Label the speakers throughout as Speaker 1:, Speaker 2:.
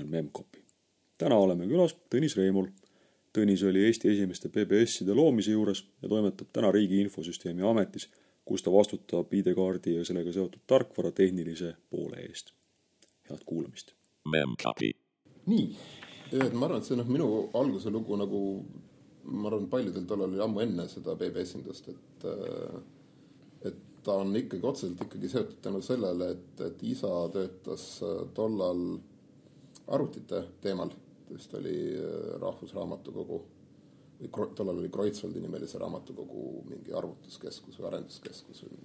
Speaker 1: on Memcpy. täna oleme külas Tõnis Reimul. Tõnis oli Eesti esimeste PBS-ide loomise juures ja toimetab täna Riigi Infosüsteemi Ametis, kus ta vastutab ID-kaardi ja sellega seotud tarkvara tehnilise poole eest. head kuulamist.
Speaker 2: Nii, ma arvan, et see noh, minu alguse lugu nagu ma arvan, paljudel tollal oli ammu enne seda beebi-esindust, et äh, et ta on ikkagi otseselt ikkagi seotud tänu sellele, et, et isa töötas äh, tollal arvutite teemal, vist oli äh, Rahvusraamatukogu või tollal oli Kreutzwaldi nimelise raamatukogu mingi arvutuskeskus või arenduskeskus või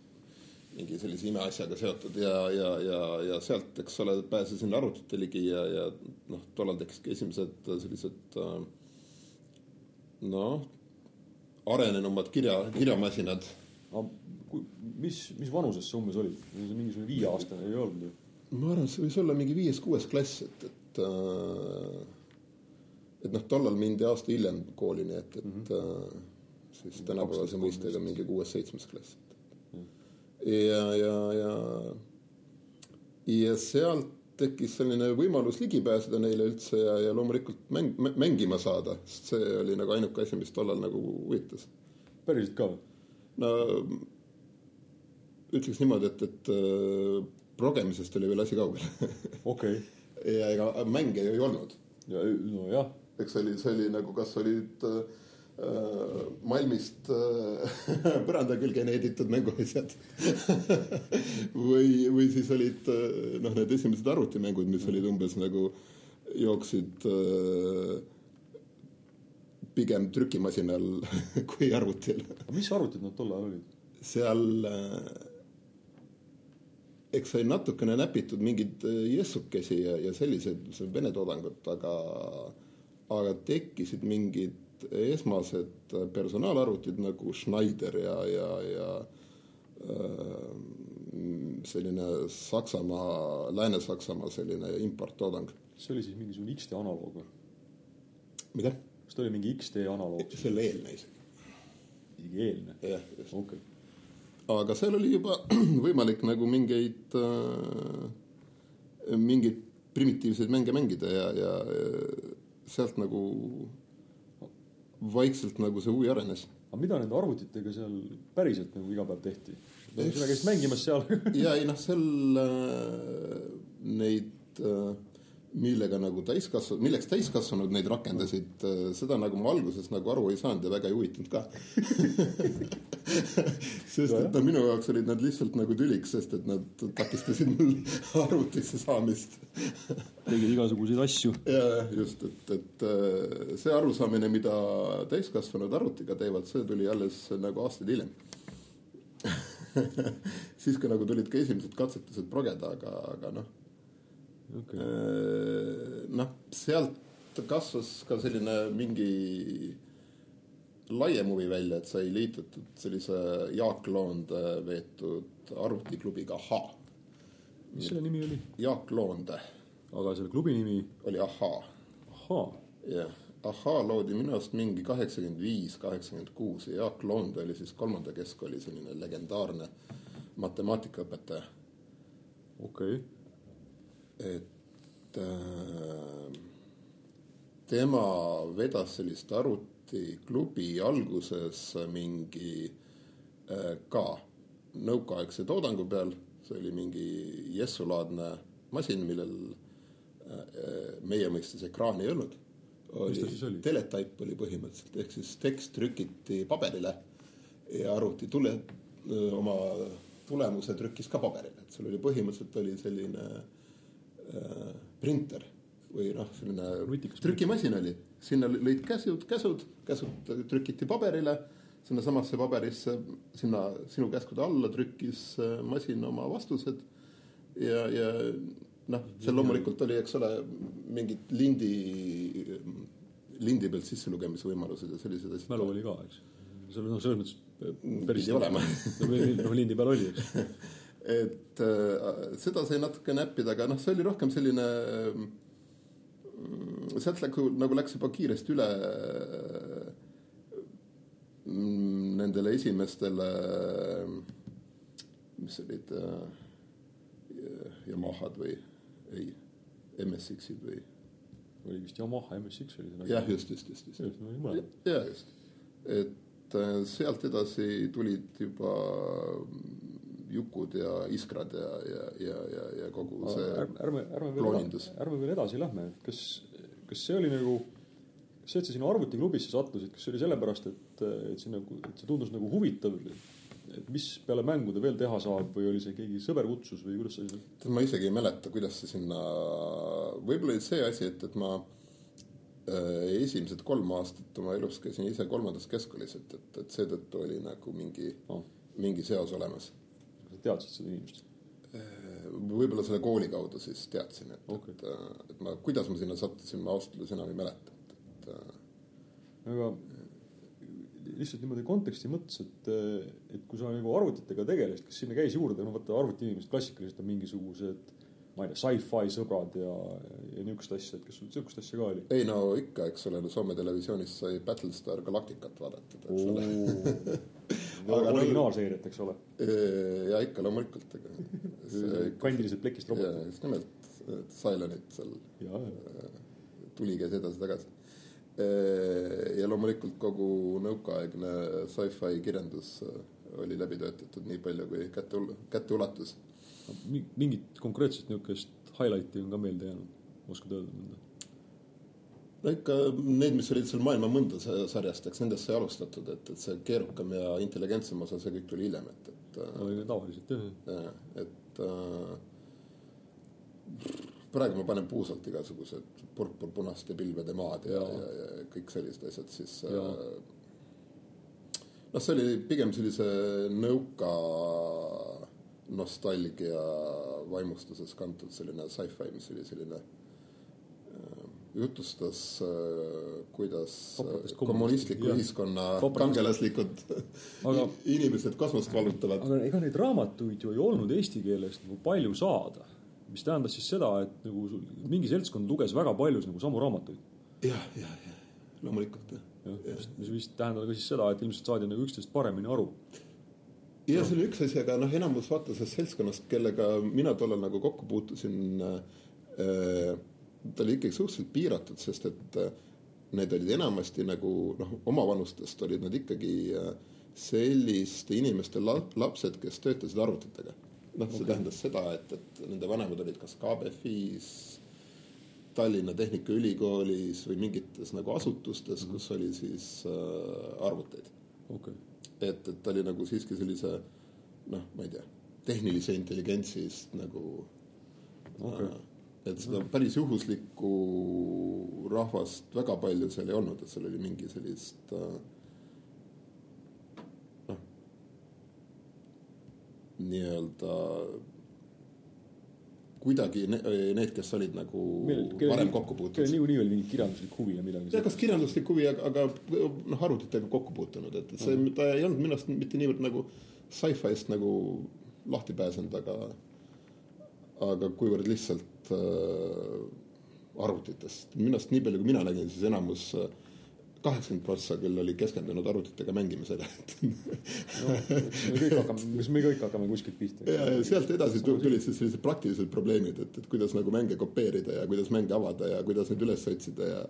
Speaker 2: mingi sellise imeasjaga seotud ja, ja, ja, ja sealt, eks ole, pääsesin arvutite ligi ja, ja noh, tollal tekkiski esimesed sellised äh, noh, arenenumad kirja, kirjamasinad.
Speaker 1: kui, mis, mis vanuses sa umbes olid? mingisugune viieaastane ei olnud ju?
Speaker 2: ma arvan, et see võis olla mingi viies-kuues klass, et, et äh, et noh, tollal mindi aasta hiljem kooli, nii et, et mm -hmm. siis tänapäevase mõistega mingi kuues-seitsmes klass. ja, ja, ja, ja sealt tekkis selline võimalus ligi pääseda neile üldse ja, ja loomulikult mäng, mängima saada, sest see oli nagu ainuke asi, mis tollal nagu huvitas.
Speaker 1: päriselt ka
Speaker 2: no ütleks niimoodi, et, et äh, progemisest oli veel asi kaugel
Speaker 1: okei
Speaker 2: ja ega mänge ju ei olnud,
Speaker 1: ja nojah,
Speaker 2: eks see oli, see oli nagu, kas olid äh, Malmist äh, põranda külge needitud mänguasjad või, või siis olid äh, noh, need esimesed arvutimängud, mis olid umbes nagu jooksid äh, pigem trükimasinal kui arvutil.
Speaker 1: mis arvutid nad tol ajal olid?
Speaker 2: seal äh, eks sai natukene näpitud mingeid äh, jessukesi ja, ja selliseid see vene toodangut, aga, aga tekkisid mingid esmased personaalarvutid nagu Schneider ja, ja, ja äh, selline Saksamaa, Lääne-Saksamaa selline importtoodang.
Speaker 1: see oli siis mingisugune X-tee analoog või?
Speaker 2: mida?
Speaker 1: kas ta oli mingi X-tee analoog,
Speaker 2: selle eelne isegi.
Speaker 1: isegi eelne?
Speaker 2: jah, just.
Speaker 1: okei,
Speaker 2: aga seal oli juba võimalik nagu mingeid äh,, mingeid primitiivseid mänge mängida ja, ja äh, sealt nagu vaikselt nagu see huvi arenes.
Speaker 1: aga mida nende arvutitega seal päriselt nagu iga päev tehti? sina käisid mängimas seal
Speaker 2: ja ei noh, seal äh, neid äh,, millega nagu täiskasvanud, milleks täiskasvanud neid rakendasid äh,, seda nagu ma alguses nagu aru ei saanud ja väga ei huvitanud ka. sest et no minu jaoks olid nad lihtsalt nagu tüliks, sest et nad takistasid mul arvutisse saamist.
Speaker 1: tegid igasuguseid asju.
Speaker 2: ja just, et, et äh, see arusaamine, mida täiskasvanud arvutiga teevad, see tuli alles nagu aastaid hiljem. siis, kui nagu tulid ka esimesed katsetused progeda, aga, aga noh,
Speaker 1: okei,
Speaker 2: noh, sealt kasvas ka selline mingi laiem huvi välja, et sai liitutud sellise Jaak Loonde veetud arvutiklubiga Ahhaa.
Speaker 1: mis selle nimi oli?
Speaker 2: Jaak Loonde
Speaker 1: aga selle klubi nimi,
Speaker 2: oli Ahhaa
Speaker 1: ahaa,
Speaker 2: jah, Ahhaa loodi minu arust mingi kaheksakümmend viis, kaheksakümmend kuus ja Jaak Loonde oli siis kolmanda keskkooli selline legendaarne matemaatikaõpetaja.
Speaker 1: okei,
Speaker 2: et äh, tema vedas sellist arvutiklubi alguses mingi äh, ka nõukaaegse toodangu peal, see oli mingi jessulaadne masin, millel äh, meie mõistes ekraani ei olnud.
Speaker 1: Mis ta siis oli?
Speaker 2: teletype oli põhimõtteliselt, ehk siis tekst trükiti paberile ja arvuti tule, oma tulemuse trükkis ka paberile, et seal oli põhimõtteliselt oli selline äh, printer või noh, selline
Speaker 1: Nutikas
Speaker 2: trükimasin oli, sinna lõid käsud, käsud, käsud trükiti paberile, sinnasamasse paberisse, sinna sinu käskude alla trükkis äh, masin oma vastused ja, ja noh, seal loomulikult oli, eks ole, mingid lindi, lindi pealt sisselugemise võimalused ja sellised asjad.
Speaker 1: mälu oli ka, eks. seal noh, selles mõttes päris
Speaker 2: Pidi olema.
Speaker 1: noh, lindi peal oli, eks.
Speaker 2: et äh, seda sai natuke näppida, aga noh, see oli rohkem selline mm, sealt läks nagu läks juba kiiresti üle mm, nendele esimestele, mis olid äh, Yamahad või ei, MSX-id või
Speaker 1: oli vist Yamaha MSX oli see
Speaker 2: jah, just, just, just, just.
Speaker 1: just, mõlemad.
Speaker 2: ja just, et äh, sealt edasi tulid juba Jukud ja Iskrad ja, ja, ja, ja, ja kogu see
Speaker 1: ärme, ärme, ärme veel ärme veel edasi lähme, kas, kas see oli nagu, see, et sa sinna arvutiklubisse sattusid, kas see oli sellepärast, et, et see nagu, et see tundus nagu huvitav, et mis peale mängude veel teha saab või oli see keegi sõber kutsus või kuidas sa siis
Speaker 2: tead, ma isegi ei mäleta, kuidas see sinna, võib-olla oli see asi, et, et ma äh, esimesed kolm aastat oma elus käisin ise kolmandas keskkoolis, et, et, et seetõttu oli nagu mingi
Speaker 1: oh,,
Speaker 2: mingi seos olemas.
Speaker 1: Sa teadsid seda inimest?
Speaker 2: võib-olla selle kooli kaudu siis teadsin, et okay., et, et ma, kuidas ma sinna sattusin, ma ausalt öeldes enam ei mäleta, et, et äh,
Speaker 1: aga lihtsalt niimoodi konteksti mõttes, et, et kui sa nagu arvutitega tegelesid, kas sinna käis juurde, no vaata arvutiinimesed klassikaliselt on mingisugused, ma ei tea, sci-fi sõbrad ja, ja niisugust asja, et kas sul niisugust asja ka oli?
Speaker 2: ei no ikka, eks ole, Soome televisioonis sai Battlestar Galacticat vaadatud, eks ole. Aga no-
Speaker 1: originaalseeriat, eks ole,
Speaker 2: ja ikka loomulikult, ega
Speaker 1: kandilised plekist
Speaker 2: ja
Speaker 1: robotid.
Speaker 2: just nimelt, Cylonit seal
Speaker 1: ja,
Speaker 2: tuli käis edasi-tagasi. ja loomulikult kogu nõukaaegne sci-fi kirjandus äh, oli läbi töötatud nii palju, kui kätte, kätte ulatus.
Speaker 1: Mingit konkreetset niisugust highlight'i on ka meelde jäänud, oskad öelda mõnda?
Speaker 2: no ikka need, mis olid seal maailma mõnda sa- sarjast, eks nendest sai alustatud, et, et see keerukam ja intelligentsem osa, see kõik tuli hiljem, et, et äh,
Speaker 1: oli tavaliselt jah,
Speaker 2: et äh, praegu ma panen puusalt igasugused purpurpunaste pilvede maad ja, ja, ja, ja kõik sellised asjad, siis äh, noh, see oli pigem sellise nõuka nostalgia vaimustuses kantud selline sci-fi, mis oli selline äh, jutustas äh,, kuidas äh, kommunistliku ühiskonna kangelaslikud
Speaker 1: Aga-
Speaker 2: inimesed kosmost vallutavad.
Speaker 1: aga ega neid raamatuid ju ei olnud eesti keeles nagu palju saada. mis tähendas siis seda, et nagu mingi seltskond luges väga palju nagu samu raamatuid.
Speaker 2: jah, jah, jah, loomulikult jah
Speaker 1: jah, mis võis tähendada ka siis seda, et ilmselt saadi nagu üksteist paremini aru.
Speaker 2: Ja see oli üks asi, aga noh, enamus vaata sellest seltskonnast, kellega mina tollal nagu kokku puutusin äh,, ta oli ikkagi suhteliselt piiratud, sest et äh, need olid enamasti nagu noh, omavanustest olid nad ikkagi äh, selliste inimeste la lapsed, kes töötasid arvutitega. noh, see okay. tähendas seda, et, et nende vanemad olid kas KBFis, Tallinna Tehnikaülikoolis või mingites nagu asutustes, kus oli siis äh, arvuteid
Speaker 1: okei okay.,
Speaker 2: et, et ta oli nagu siiski sellise noh, ma ei tea, tehnilise intelligentsist nagu
Speaker 1: Okei.
Speaker 2: äh, et seda päris juhuslikku rahvast väga palju seal ei olnud, et seal oli mingi sellist äh, noh, nii-öelda kuidagi ne, need, kes olid nagu varem kokku puutunud.
Speaker 1: niikuinii oli mingi kirjanduslik huvi ja midagi
Speaker 2: ja kas kirjanduslik huvi, aga, aga noh, arvutitega kokku puutunud, et, et see, ta ei olnud minu arust mitte niivõrd nagu sci-fi'st nagu lahti pääsenud, aga aga kuivõrd lihtsalt äh, arvutitest, minu arust nii palju, kui mina nägin, siis enamus äh, kaheksakümmend prossa küll oli keskendunud arvutitega mängimisele, et
Speaker 1: no, me kõik hakkame, kas me kõik hakkame kuskilt pihta.
Speaker 2: ja, ja sealt edasi tu- tulid siis sellised praktilised probleemid, et, et kuidas nagu mänge kopeerida ja kuidas mänge avada ja kuidas neid üles otsida ja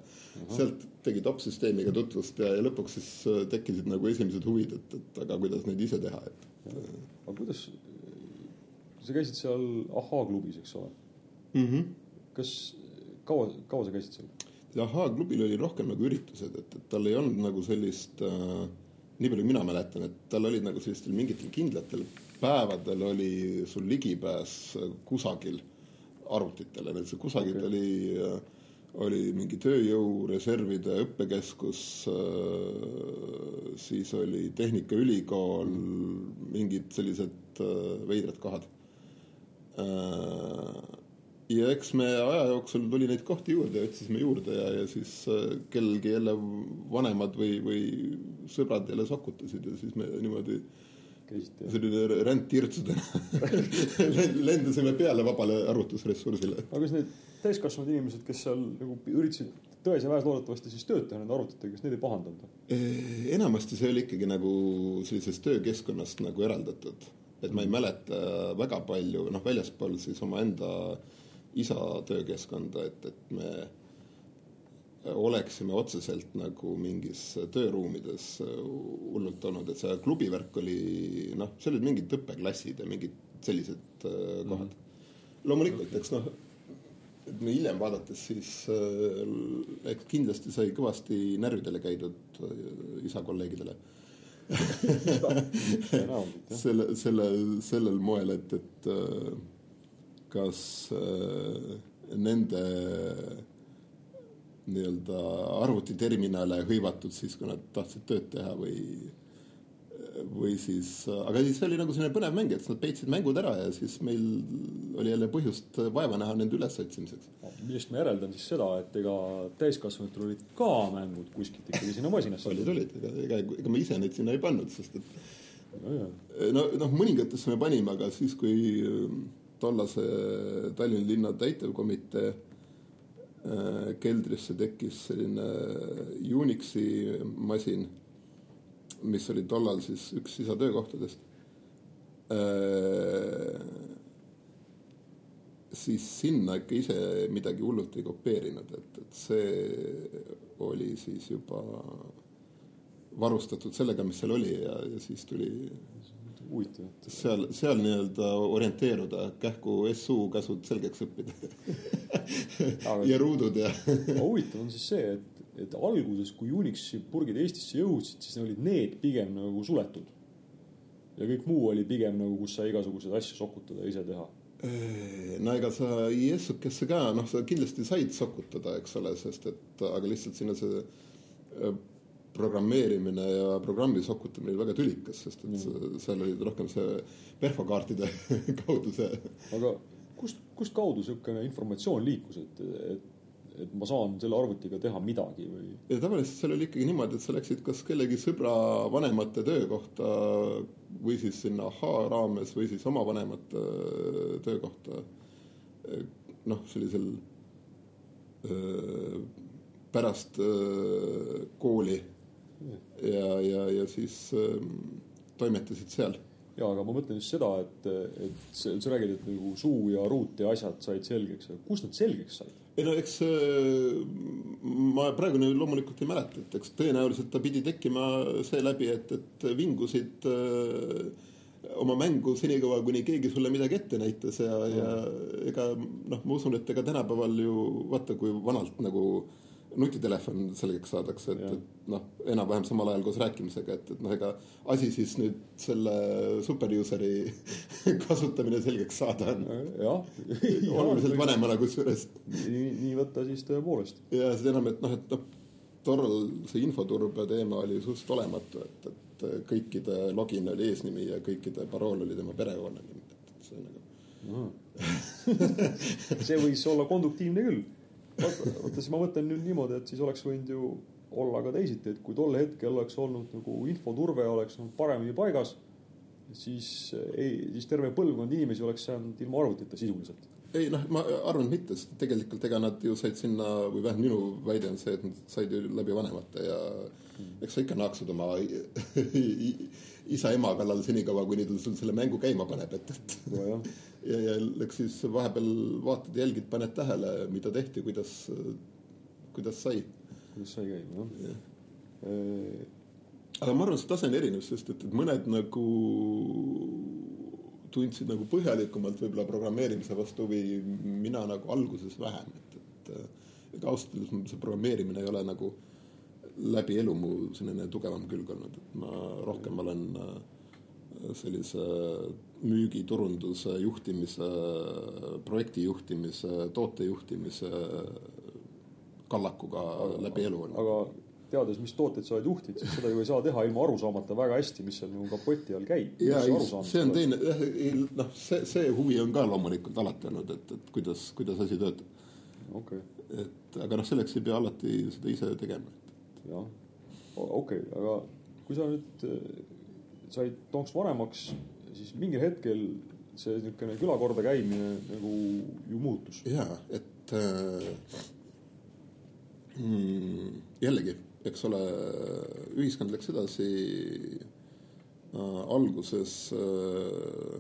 Speaker 2: sealt tegid opsüsteemiga tutvust ja, ja lõpuks siis äh, tekkisid nagu esimesed huvid, et, et aga kuidas neid ise teha, et
Speaker 1: aga kuidas, sa käisid seal Ahhaa klubis, eks ole,
Speaker 2: mm. -hmm.
Speaker 1: kas kaua, kaua sa käisid seal?
Speaker 2: Ja Ahhaa klubil oli rohkem nagu üritused, et, et tal ei olnud nagu sellist äh,, nii palju mina mäletan, et tal olid nagu sellistel mingitel kindlatel päevadel oli sul ligipääs äh, kusagil arvutitele, et see kusagil okay. oli äh, oli mingi tööjõureservide õppekeskus äh,, siis oli Tehnikaülikool, mingid sellised veidrad kohad ja eks me aja jooksul tuli neid kohti juurde ja otsisime juurde ja, ja siis äh, kellelgi jälle vanemad või, või sõbrad jälle sokutasid ja siis me niimoodi
Speaker 1: ja
Speaker 2: selline rändtirtsudena lendasime peale vabale arvutusressursile.
Speaker 1: aga kas need täiskasvanud inimesed, kes seal nagu üritasid tões ja väes loodetavasti siis tööd teha nende arvutitega, kas need ei pahandanud?
Speaker 2: Eh, enamasti see oli ikkagi nagu sellisest töökeskkonnast nagu eraldatud, et ma ei mäleta väga palju, noh, väljaspool siis omaenda isa töökeskkonda, et, et me oleksime otseselt nagu mingis tööruumides hullult olnud, et see klubivärk oli noh, seal olid mingid õppeklassid ja mingid sellised äh, kohad mm. -hmm. loomulikult, eks noh, et me hiljem vaadates siis äh, eks kindlasti sai kõvasti närvidele käidud äh, isa kolleegidele selle, selle, sellel moel, et, et kas nende nii-öelda arvutiterminale hõivatud siis, kui nad tahtsid tööd teha või või siis, aga siis oli nagu selline põnev mäng, et nad peitsid mängud ära ja siis meil oli jälle põhjust vaeva näha nende ülesotsimiseks.
Speaker 1: millest ma järeldan siis seda, et ega täiskasvanutel olid ka mängud kuskilt ikkagi sinna masinasse.
Speaker 2: olid, olid, ega, ega, ega me ise neid sinna ei pannud, sest et no noh, mõningatesse me panime, aga siis, kui tollase Tallinna linna täitevkomitee äh, keldrisse tekkis selline Unixi masin mis oli tollal siis üks isa töökohtadest äh,. siis sinna ikka ise midagi hullult ei kopeerinud, et, et see oli siis juba varustatud sellega, mis seal oli ja, ja siis tuli
Speaker 1: huvitav.
Speaker 2: seal, seal nii-öelda orienteeruda, kähku SU käsud selgeks õppida ja ruudud ja
Speaker 1: huvitav on siis see, et et alguses, kui Unixi purgid Eestisse jõudsid, siis olid need pigem nagu suletud. ja kõik muu oli pigem nagu, kus sai igasuguseid asju sokutada ja ise teha.
Speaker 2: no ega sa IS-ukesse ka, noh, sa kindlasti said sokutada, eks ole, sest et aga lihtsalt sinna see programmeerimine ja programmi sokutamine oli väga tülikas, sest et mm. seal oli rohkem see perfokaartide kaudu see.
Speaker 1: aga kust, kust kaudu niisugune informatsioon liikus, et, et et ma saan selle arvutiga teha midagi või?
Speaker 2: ja tavaliselt seal oli ikkagi niimoodi, et sa läksid kas kellegi sõbra vanemate töökohta või siis sinna ahhaa raames või siis oma vanemate äh, töökohta. noh, sellisel äh, pärast äh, kooli ja, ja, ja siis öö, toimetasid seal
Speaker 1: ja, aga ma mõtlen just seda, et, et sa, sa räägid, et nagu suu ja ruut ja asjad said selgeks, aga kust nad selgeks said?
Speaker 2: ei no eks äh, ma praegu loomulikult ei mäleta, et eks tõenäoliselt ta pidi tekkima seeläbi, et, et vingusid öö, äh, oma mängu senikaua, kuni keegi sulle midagi ette näitas ja mm., ja ega noh, ma usun, et ega tänapäeval ju vaata, kui vanalt nagu äh, nutitelefon selgeks saadakse, et, et noh, enam-vähem samal ajal koos rääkimisega, et, et noh, ega asi siis nüüd selle super user'i kasutamine selgeks saada on.
Speaker 1: jah.
Speaker 2: oluliselt vanemana kusjuures.
Speaker 1: nii, nii võtta siis tõepoolest.
Speaker 2: ja seda enam, et noh, et noh, tollal see infoturbe teema oli suhteliselt olematu, et, et kõikide login oli eesnimi ja kõikide parool oli tema perekonnanimi, et see nagu
Speaker 1: no. see võis olla konduktiivne küll vaata, siis ma mõtlen nüüd niimoodi, et siis oleks võinud ju olla ka teisiti, et kui tol hetkel oleks olnud nagu infoturve oleks olnud paremini paigas, siis ei, siis terve põlvkond inimesi oleks jäänud ilma arvutita sisuliselt.
Speaker 2: ei noh, ma arvan, et mitte, sest tegelikult ega nad ju said sinna või vähemalt minu väide on see, et nad said ju läbi vanemate ja mm. eks sa ikka naaksud oma isa-ema kallal senikaua, kuni ta sul selle mängu käima paneb, et, et
Speaker 1: no,
Speaker 2: ja, ja eks siis vahepeal vaatad, jälgid, paned tähele, mida tehti, kuidas, kuidas sai.
Speaker 1: kuidas sai käima, jah ja.
Speaker 2: E.... aga ma arvan, see tase on erinev, sest et, et mõned nagu tundsid nagu põhjalikumalt võib-olla programmeerimise vastu huvi, mina nagu alguses vähem, et, et ega ausalt öeldes see programmeerimine ei ole nagu läbi elu mu selline tugevam külg olnud, et ma rohkem olen äh, sellise müügiturunduse juhtimise, projektijuhtimise, tootejuhtimise kallakuga läbi elu
Speaker 1: aga teades, mis tooteid sa oled juhtinud, siis seda ju ei saa teha ilma aru saamata väga hästi, mis seal nagu kapoti all käib.
Speaker 2: ja ei, see on teine, noh, see, see huvi on ka loomulikult alati olnud, et, et kuidas, kuidas asi töötab.
Speaker 1: okei
Speaker 2: okay.. et aga noh, selleks ei pea alati seda ise tegema.
Speaker 1: jah, okei okay,, aga kui sa nüüd said tonks vanemaks, siis mingil hetkel see niisugune külakorda käimine nagu ju muutus.
Speaker 2: ja, et äh, mm, jällegi, eks ole, ühiskond läks edasi äh,. alguses äh,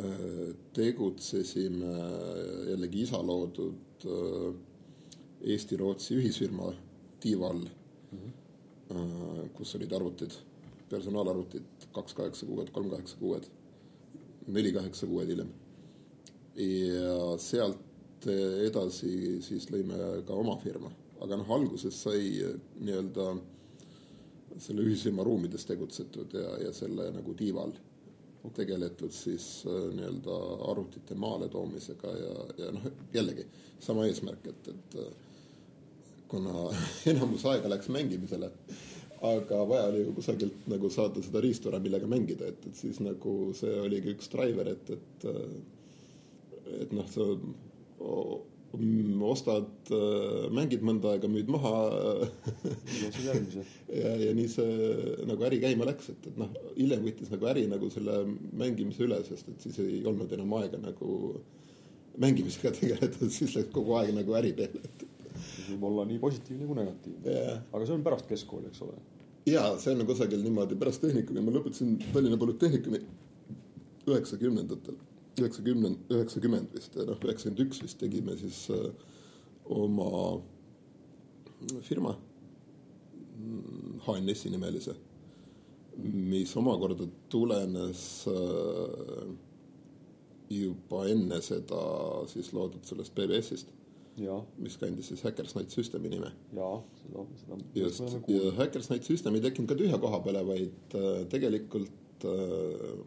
Speaker 2: äh tegutsesime jällegi isa loodud äh, Eesti-Rootsi ühisfirma Tiival mm, -hmm. kus olid arvutid, personaalarvutid kaks kaheksa kuued, kolm kaheksa kuued, neli kaheksa kuued hiljem. ja sealt edasi siis lõime ka oma firma, aga noh, alguses sai nii-öelda selle ühisfirma ruumides tegutsetud ja, ja selle nagu tiival tegeletud siis nii-öelda arvutite maale toomisega ja, ja noh, jällegi sama eesmärk, et, et kuna enamus aega läks mängimisele. Aga vaja oli ju kusagilt nagu saada seda riistvara, millega mängida, et, et siis nagu see oligi üks driver, et, et. et noh, sa ostad, mängid mõnda aega, müüd maha ja, ja nii see nagu äri käima läks, et, et noh, hiljem võttis nagu äri nagu selle mängimise üle, sest et siis ei olnud enam aega nagu mängimisega tegeleda, siis läks kogu aeg nagu äri peale, et
Speaker 1: võib olla nii positiivne kui negatiivne. Yeah.. aga see on pärast keskkooli, eks ole?
Speaker 2: ja see on kusagil niimoodi pärast tehnikumi, ma lõpetasin Tallinna Polütehnikumi üheksakümnendatel, üheksakümnend, üheksakümmend vist, noh, üheksakümmend üks vist tegime siis äh, oma firma HNS-i nimelise, mis omakorda tulenes äh, juba enne seda siis loodud sellest BBS-ist mis kandis siis Hackersnight Systemi nime.
Speaker 1: jaa, seda, seda.
Speaker 2: just, ja Hackersnight System ei tekkinud ka tühja koha peale, vaid äh, tegelikult äh,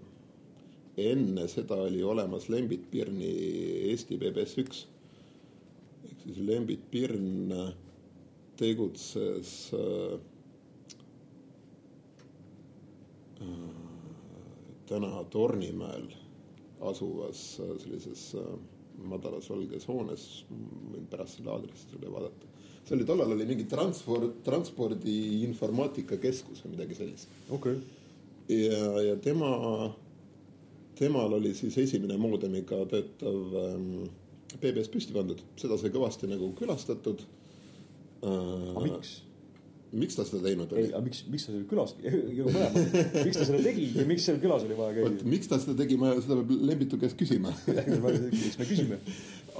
Speaker 2: enne seda oli olemas Lembit Pirni Eesti BBS üks. ehk siis Lembit Pirn äh, tegutses äh, äh täna Tornimäel asuvas äh, sellises äh, madalas valges hoones, võin pärast selle aadressi sulle vaadata. see oli, tollal oli mingi transport, transpordi informaatikakeskus või midagi sellist.
Speaker 1: okei
Speaker 2: okay.. ja, ja tema, temal oli siis esimene moodemiga töötav ähm, BBS püsti pandud, seda sai kõvasti nagu külastatud
Speaker 1: äh,. aga miks?
Speaker 2: Miks ta seda teinud
Speaker 1: oli? ei, aga miks, miks ta seal külas, mõlemad, miks ta seda tegi ja miks seal külas oli vaja käia?
Speaker 2: miks ta seda tegi, ma, seda peab Lembitu käest küsima
Speaker 1: eks me küsime.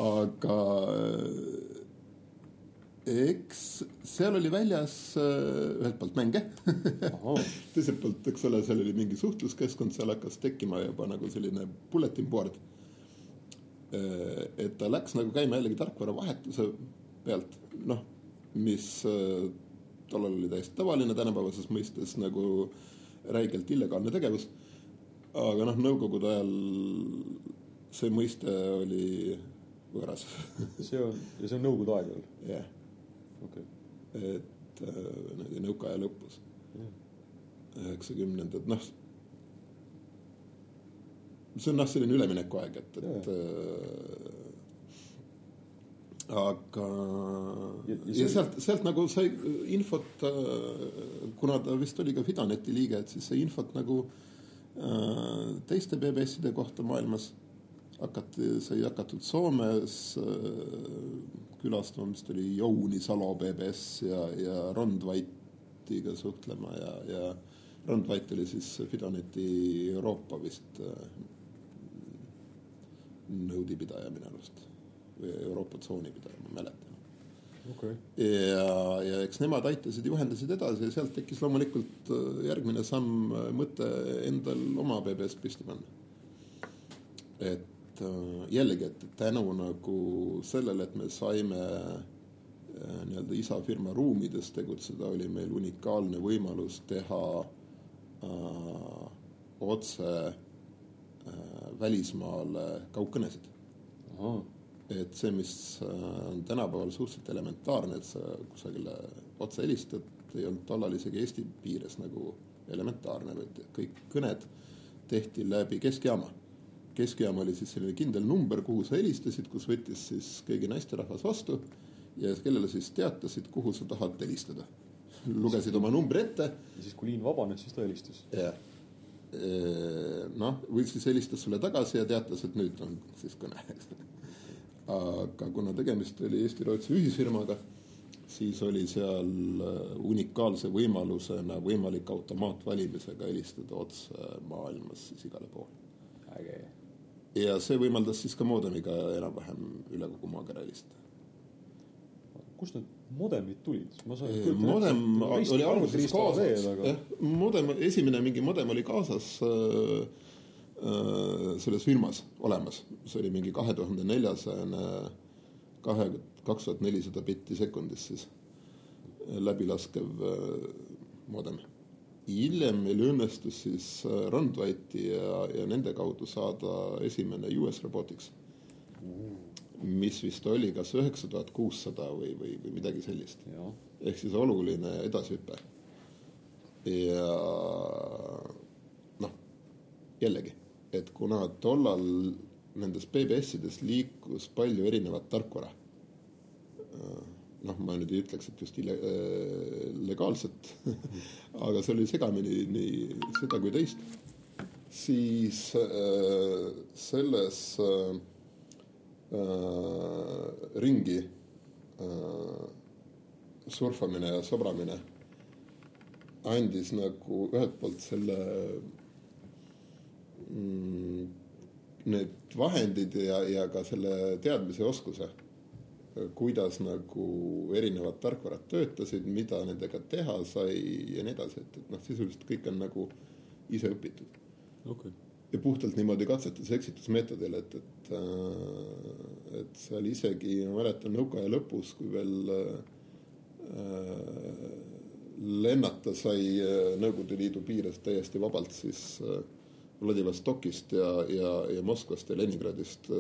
Speaker 2: aga eks seal oli väljas äh, ühelt poolt mänge teiselt poolt, eks ole, seal oli mingi suhtluskeskkond, seal hakkas tekkima juba nagu selline bulletin board. Äh, et ta läks nagu käima jällegi tarkvaravahetuse pealt, noh, mis äh, tollal oli täiesti tavaline tänapäevases mõistes nagu räigelt illegaalne tegevus. aga noh, nõukogude ajal see mõiste oli võõras
Speaker 1: see on, ja see on nõukogude aeg veel?
Speaker 2: jah yeah..
Speaker 1: okei
Speaker 2: okay.. et äh, nõukaaja lõpus üheksakümnendad noh. see on noh, selline üleminekuaeg, et, et yeah. Äh, aga ja, ja, ja sealt, sealt nagu sai infot, äh, kuna ta vist oli ka Fidaneti liige, et siis sai infot nagu äh, teiste BBS-ide kohta maailmas. hakati, sai hakatud Soomes äh, külastama, vist oli Jouni Salo BBS ja, ja Rondvaitiga suhtlema ja, ja Rondvait oli siis Fidaneti Euroopa vist äh, nõudipidaja minu arust Euroopa tsooni pidaja, ma mäletan.
Speaker 1: Okay..
Speaker 2: ja, ja eks nemad aitasid, juhendasid edasi ja sealt tekkis loomulikult äh, järgmine samm, äh, mõte endal oma BBS püsti panna. et äh, jällegi, et tänu nagu sellele, et me saime nii-öelda isa firma ruumides tegutseda, oli meil unikaalne võimalus teha äh, otse äh, välismaale kaugkõnesid et see, mis äh, on tänapäeval suhteliselt elementaarne, et sa kusagile otse helistad, ei olnud tollal isegi Eesti piires nagu elementaarne, vaid kõik kõned tehti läbi keskjaama. keskjaam oli siis selline kindel number, kuhu sa helistasid, kus võttis siis keegi naisterahvas vastu ja kellele siis teatasid, kuhu sa tahad helistada. lugesid oma numbri ette.
Speaker 1: ja siis, kui liin vabanes, siis ta helistas.
Speaker 2: jah noh, või siis helistas sulle tagasi ja teatas, et nüüd on siis kõne, eks aga kuna tegemist oli Eesti-Rootsi ühisfirmaga, siis oli seal äh, unikaalse võimalusena võimalik automaatvalimisega helistada otse maailmas siis igale poole.
Speaker 1: äge.
Speaker 2: ja see võimaldas siis ka moodemiga enam-vähem üle kogu maakera helistada.
Speaker 1: kust need modemid tulid?
Speaker 2: ma sain küll modem oli alguses kaasas, jah, modem, esimene mingi modem oli kaasas äh, äh, selles firmas olemas, see oli mingi kahe tuhande neljasajane, kahe, kaks tuhat nelisada bitti sekundis siis läbilaskev äh, modem. hiljem meil õnnestus siis äh, Randvati ja, ja nende kaudu saada esimene US Robotics mis vist oli kas üheksa tuhat kuussada või, või, või midagi sellist. ehk siis oluline edasihüpe. ja noh, jällegi, et kuna tollal nendes BBS-ides liikus palju erinevat tarkvara, noh, ma nüüd ei ütleks, et just ile-, legaalset aga see oli segamini nii seda kui teist, siis äh, selles äh, ringi äh, surfamine ja sobramine andis nagu ühelt poolt selle need vahendid ja, ja ka selle teadmise oskuse, kuidas nagu erinevad tarkvarad töötasid, mida nendega teha sai ja nii edasi, et, et noh, sisuliselt kõik on nagu ise õpitud.
Speaker 1: Okay
Speaker 2: ja puhtalt niimoodi katsetus-eksitusmeetodil, et, et, äh, et seal isegi, ma mäletan nõukaaja lõpus, kui veel äh, lennata sai äh, Nõukogude Liidu piires täiesti vabalt, siis äh, Vladivostokist ja, ja, ja Moskvast ja Leningradist äh,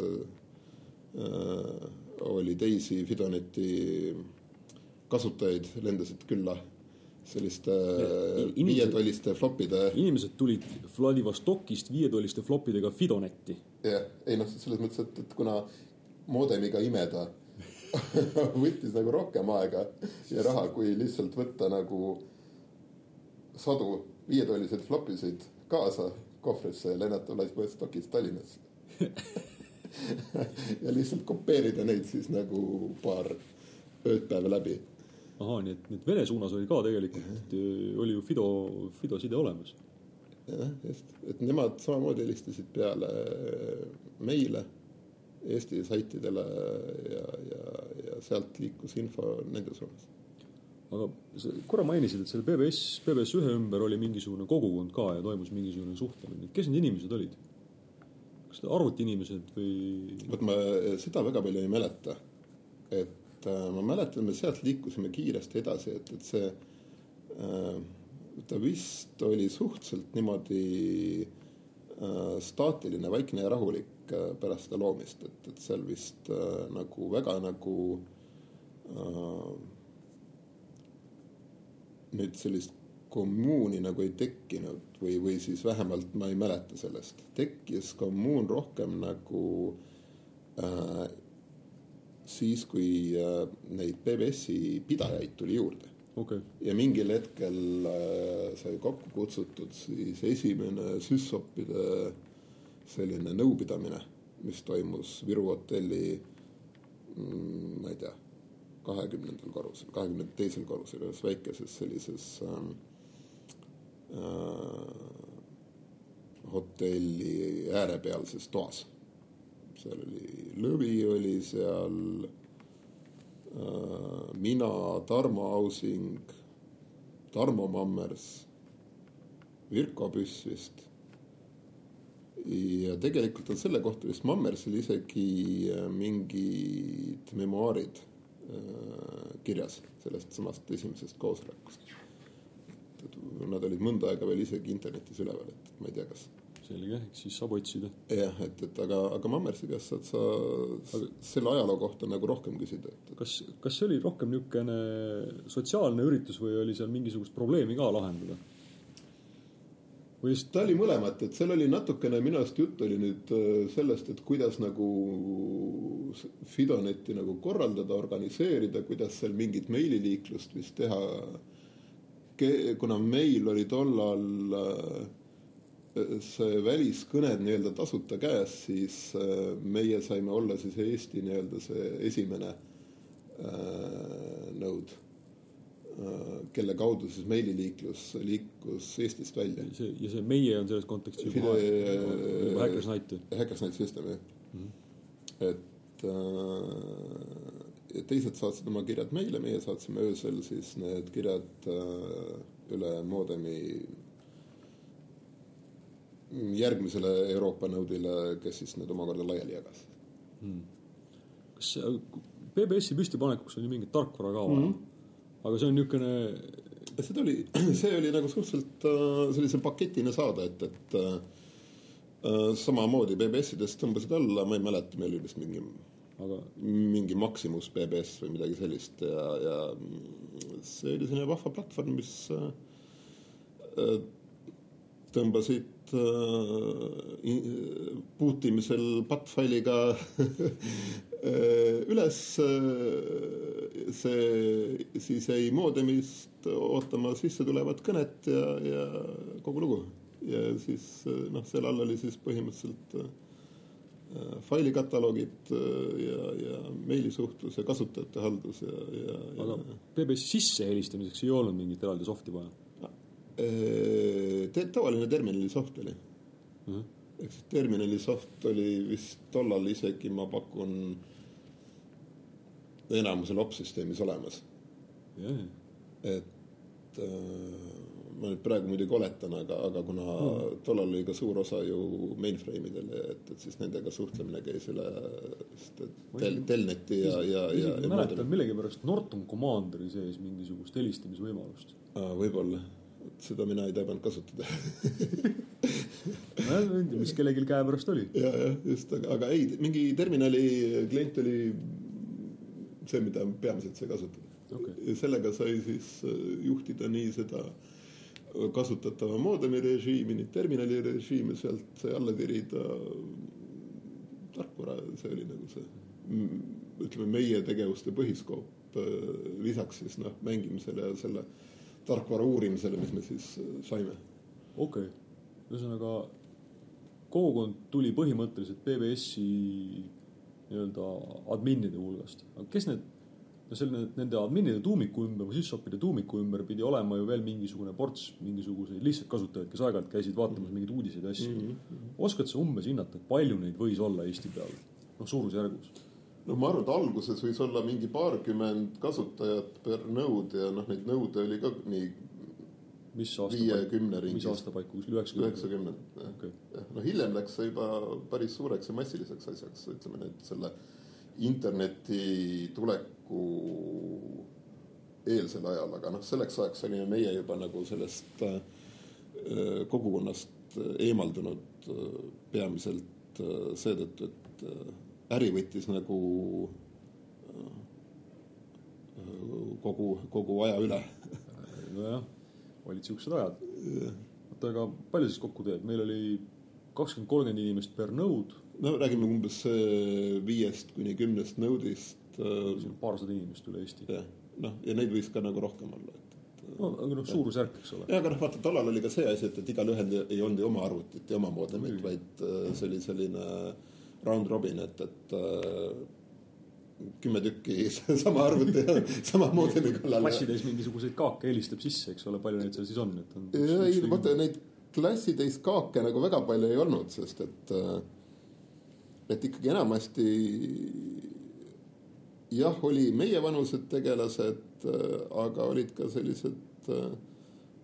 Speaker 2: äh oli teisi Fidoneti kasutajaid, lendasid külla selliste viietolliste flopide.
Speaker 1: inimesed tulid Vladivostokist viietolliste flopidega Fidonetti.
Speaker 2: jah, ei noh, selles mõttes, et, et kuna moodemiga imeda võttis nagu rohkem aega ja raha, kui lihtsalt võtta nagu sadu viietolliseid flopisid kaasa kohvrisse ja lennata Vladivostokist Tallinnasse ja lihtsalt kopeerida neid siis nagu paar ööd-päeva läbi
Speaker 1: ahaa, nii et, nii et Vene suunas oli ka tegelikult, oli ju Fido, Fido side olemas.
Speaker 2: jah, just, et nemad samamoodi helistasid peale meile, Eesti saitidele ja, ja, ja sealt liikus info nende suunas.
Speaker 1: Aga sa korra mainisid, et selle PBS, PBS ühe ümber oli mingisugune kogukond ka ja toimus mingisugune suhtlemine, kes need inimesed olid? kas arvutiinimesed või?
Speaker 2: vot ma seda väga palju ei mäleta, et et äh, ma mäletan, me sealt liikusime kiiresti edasi, et, et see äh,, ta vist oli suhteliselt niimoodi äh, staatiline, vaikne ja rahulik äh, pärast seda loomist, et, et seal vist äh, nagu väga nagu äh, nüüd sellist kommuuni nagu ei tekkinud või, või siis vähemalt ma ei mäleta sellest. tekkis kommuun rohkem nagu äh, siis, kui äh, neid PBS-i pidajaid tuli juurde
Speaker 1: okay..
Speaker 2: ja mingil hetkel äh, sai kokku kutsutud siis esimene SÜSOP-ide selline nõupidamine, mis toimus Viru hotelli mm,, ma ei tea, kahekümnendal korrusel, kahekümne teisel korrusel ühes väikeses sellises ähm, äh, hotelli äärepealses toas seal oli Lõvi oli seal äh,, mina, Tarmo Ausing, Tarmo Mammers, Virko Püss vist. ja tegelikult on selle kohta vist Mammersil isegi äh, mingid memuaarid kirjas sellest samast esimesest koosolekust. Nad olid mõnda aega veel isegi internetis üleval, et ma ei tea, kas
Speaker 1: selge, eks siis saab otsida.
Speaker 2: jah, et, et aga, aga Mammersi käest saad sa aga... selle ajaloo kohta nagu rohkem küsida, et.
Speaker 1: kas, kas see oli rohkem niisugune sotsiaalne üritus või oli seal mingisugust probleemi ka lahendada?
Speaker 2: Või ta oli mõlemat, et seal oli natukene minu arust juttu oli nüüd äh, sellest, et kuidas nagu Fidonetti nagu korraldada, organiseerida, kuidas seal mingit meililiiklust vist teha. kuna meil oli tollal äh, see väliskõned nii-öelda tasuta käes, siis äh, meie saime olla siis Eesti nii-öelda see esimene äh, nõud kelle kaudu siis meililiiklus liikus Eestist välja.
Speaker 1: see ja see meie on selles kontekstis juba, juba Hackersnite.
Speaker 2: Hackersnite System jah mm. -hmm. et äh, teised saatsid oma kirjad meile, meie saatsime öösel siis need kirjad äh, üle moodemi järgmisele Euroopa nõudile, kes siis need omakorda laiali jagas.
Speaker 1: kas see- PBS-i püstipanekuks on ju mingit tarkvara ka vaja mm, -hmm. Aga see on niisugune
Speaker 2: seda oli, see oli nagu suhteliselt äh, sellise paketina saada, et, et äh, äh, samamoodi BBS-idest tõmbasid alla, ma ei mäleta, meil oli vist mingi
Speaker 1: aga
Speaker 2: mingi Maximus BBS või midagi sellist ja, ja see oli selline vahva platvorm, mis äh, äh, tõmbasid äh, puutimisel pattfailiga üles äh, see siis jäi moodemist ootama sisse tulevat kõnet ja, ja kogu lugu. ja siis äh, noh, seal all oli siis põhimõtteliselt äh, failikataloogid äh, ja, ja meilisuhtlus ja kasutajate haldus ja, ja,
Speaker 1: aga
Speaker 2: ja
Speaker 1: PBS-i sisse helistamiseks ei olnud mingit eraldi soft'i vaja
Speaker 2: Äh, te, tavaline terminali soft oli.
Speaker 1: mm. -hmm.
Speaker 2: ehk siis terminali soft oli vist tollal isegi, ma pakun, enamusel opsüsteemis olemas. et äh, ma nüüd praegu muidugi oletan, aga, aga kuna mm. tollal oli ka suur osa ju mainframe idel, et, et siis nendega suhtlemine käis üle tel, telneti ja, ja, ja,
Speaker 1: mäletan millegipärast Norton Commanderi sees mingisugust helistamisvõimalust.
Speaker 2: Võib-olla, seda mina ei tabanud kasutada
Speaker 1: tea, mis kellelgi käepärast oli.
Speaker 2: ja, jah, just, aga, aga ei, mingi terminali klient oli see, mida peamiselt sai kasutada
Speaker 1: okei,
Speaker 2: ja sellega sai siis äh, juhtida nii seda kasutatava moodemi režiimi, nii terminali režiimi, sealt sai alla tirida tarkvara, see oli nagu see mm, ütleme, meie tegevuste põhiskoop äh, lisaks siis noh, mängimisele ja selle tarkvara uurimisele, mis me siis äh, saime.
Speaker 1: okei. ühesõnaga, kogukond tuli põhimõtteliselt PBS-i nii-öelda adminide hulgast, aga kes need, no selle, nende adminide tuumiku ümber või sysopide tuumiku ümber pidi olema ju veel mingisugune ports mingisuguseid lihtsalt kasutajaid, kes aeg-ajalt käisid vaatamas mingeid uudiseid ja asju mm. -hmm. oskad sa umbes hinnata, palju neid võis olla Eesti peal? noh, suurusjärgus.
Speaker 2: no ma arvan, et alguses võis olla mingi paarkümmend kasutajat per nõud ja noh, neid nõude oli ka nii
Speaker 1: mis aasta
Speaker 2: viiekümne
Speaker 1: mis
Speaker 2: ringis,
Speaker 1: aasta paiku, kuskil üheksakümmend?
Speaker 2: üheksakümnend.
Speaker 1: okei,
Speaker 2: no hiljem läks see juba päris suureks ja massiliseks asjaks, ütleme nüüd selle interneti tuleku eelsel ajal, aga noh, selleks ajaks olime meie juba nagu sellest äh, kogukonnast eemaldunud äh, peamiselt äh, seetõttu, et äri võttis nagu kogu, kogu aja üle.
Speaker 1: nojah, olid siuksed ajad. oota, aga palju siis kokku teeb, meil oli kakskümmend, kolmkümmend inimest per nõud,
Speaker 2: no räägime umbes äh, viiest kuni kümnest nõudist.
Speaker 1: paarsada inimest üle Eesti.
Speaker 2: jah, noh, ja neid võis ka nagu rohkem olla, et, et
Speaker 1: no aga noh, suurusjärk, eks ole.
Speaker 2: ja aga noh, vaata tollal oli ka see asi, et, et igalühel ei olnud ju oma arvutit ja oma moodemit, vaid see oli selline round robin, et, et kümme tükki sama arvuti ja sama moodemi kallal.
Speaker 1: klassitäis mingisuguseid kaake helistab sisse, eks ole, palju neid seal siis on, et on.
Speaker 2: ei, vaata neid klassitäis kaake nagu väga palju ei olnud, sest et, et ikkagi enamasti jah, oli meievanused tegelased, aga olid ka sellised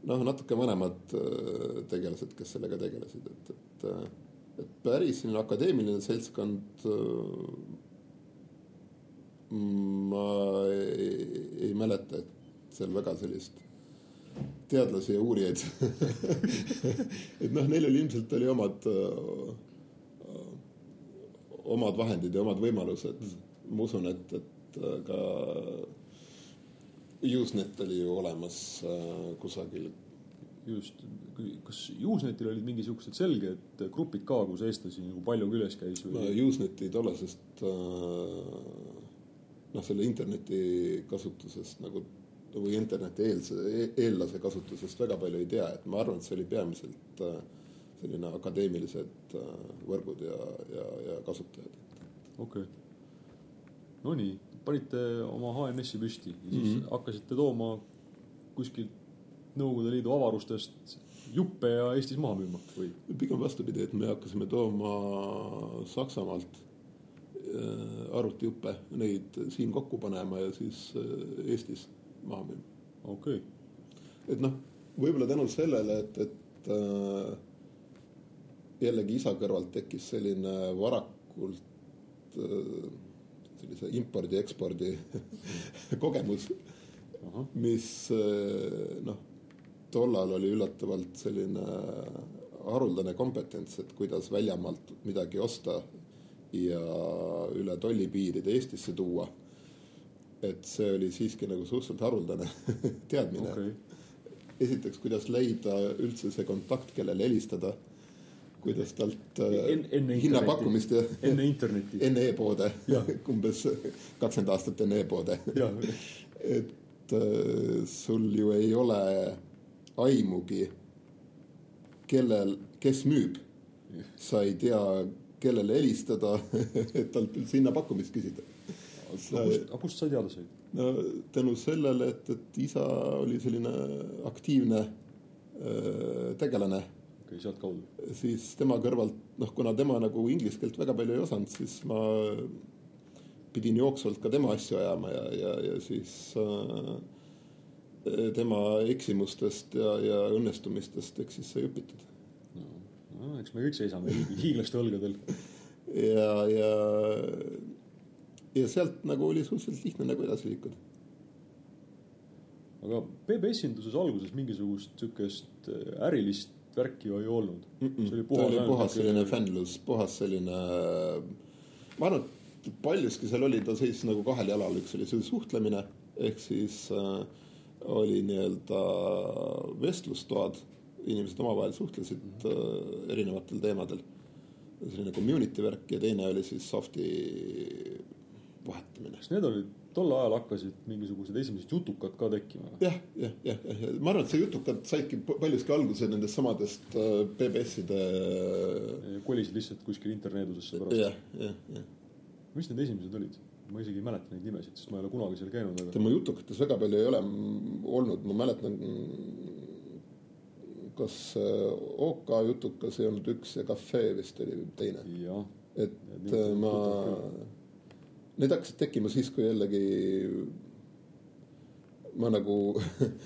Speaker 2: noh, natuke vanemad äh, tegelased, kes sellega tegelesid, et, et, et päris selline akadeemiline seltskond äh, ma ei, ei mäleta, et seal väga sellist teadlasi ja uurijaid et noh, neil oli ilmselt oli omad, omad vahendid ja omad võimalused. ma usun, et, et ka Usenet oli ju olemas äh, kusagil.
Speaker 1: just, kas Usenetil olid mingisugused selged grupid ka, kus eestlasi nagu palju küles käis või?
Speaker 2: Useneti tollasest äh, noh, selle interneti kasutusest nagu või interneti eelse, eellase kasutusest väga palju ei tea, et ma arvan, et see oli peamiselt äh, selline akadeemilised äh, võrgud ja, ja, ja kasutajad.
Speaker 1: okei okay.. Nonii, panite oma HNS-i püsti ja siis mm. -hmm. hakkasite tooma kuskilt Nõukogude Liidu avarustest juppe ja Eestis maha müüma või?
Speaker 2: pigem vastupidi, et me hakkasime tooma Saksamaalt arvutijuppe, neid siin kokku panema ja siis äh, Eestis maha müüma.
Speaker 1: okei okay.,
Speaker 2: et noh, võib-olla tänu sellele, et, et äh, jällegi isa kõrvalt tekkis selline varakult äh, sellise impordi-ekspordi kogemus, mis äh, noh, tollal oli üllatavalt selline haruldane kompetents, et kuidas väljamaalt midagi osta ja üle tollipiiride Eestisse tuua. et see oli siiski nagu suhteliselt haruldane teadmine.
Speaker 1: Okei,
Speaker 2: esiteks, kuidas leida üldse see kontakt, kellele helistada, kuidas talt äh,
Speaker 1: En- enne
Speaker 2: hinnapakkumist ja
Speaker 1: enne internetti.
Speaker 2: enne e-poode. Umbes kakskümmend aastat enne e-poode, et äh, sul ju ei ole aimugi, kellel, kes müüb, sa ei tea, kellele helistada, et talt üldse hinnapakkumist küsida.
Speaker 1: aga kust, sa teada said?
Speaker 2: no tänu sellele, et, et isa oli selline aktiivne äh, tegelane
Speaker 1: okei okay,, sealtkaudu.
Speaker 2: siis tema kõrvalt, noh, kuna tema nagu inglise keelt väga palju ei osanud, siis ma pidin jooksvalt ka tema asju ajama ja, ja, ja siis äh, tema eksimustest ja, ja õnnestumistest eks siis sai õpitud.
Speaker 1: no eks me kõik seisame hiiglaste õlgadel.
Speaker 2: ja, ja, ja sealt nagu oli suhteliselt lihtne nagu edasi liikuda.
Speaker 1: aga BB-esinduses alguses mingisugust sihukest äh, ärilist värki ju ei olnud. see oli puhas
Speaker 2: oli puhas selline fännlus, puhas selline, ma arvan, et paljuski seal oli, ta seisis nagu kahel jalal, üks oli see suhtlemine ehk siis äh, oli nii-öelda vestlustoad, inimesed omavahel suhtlesid äh, erinevatel teemadel. selline community värk ja teine oli siis soft'i vahetamine.
Speaker 1: kas need olid, tol ajal hakkasid mingisugused esimesed jutukad ka tekkima?
Speaker 2: jah, jah, jah, jah, ja ma arvan, et see jutukad saidki paljuski alguse nendest samadest äh, BBS-ide
Speaker 1: kolisid lihtsalt kuskile interneedusesse pärast.
Speaker 2: jah, jah, jah.
Speaker 1: mis need esimesed olid? ma isegi ei mäleta neid nimesid, sest ma ei ole kunagi seal käinud, aga
Speaker 2: tema jutukates väga palju ei ole olnud, ma mäletan, kas äh, OK jutukas ei olnud üks ja Cafe vist oli teine, et
Speaker 1: Need
Speaker 2: äh, ma need hakkasid tekkima siis, kui jällegi ma nagu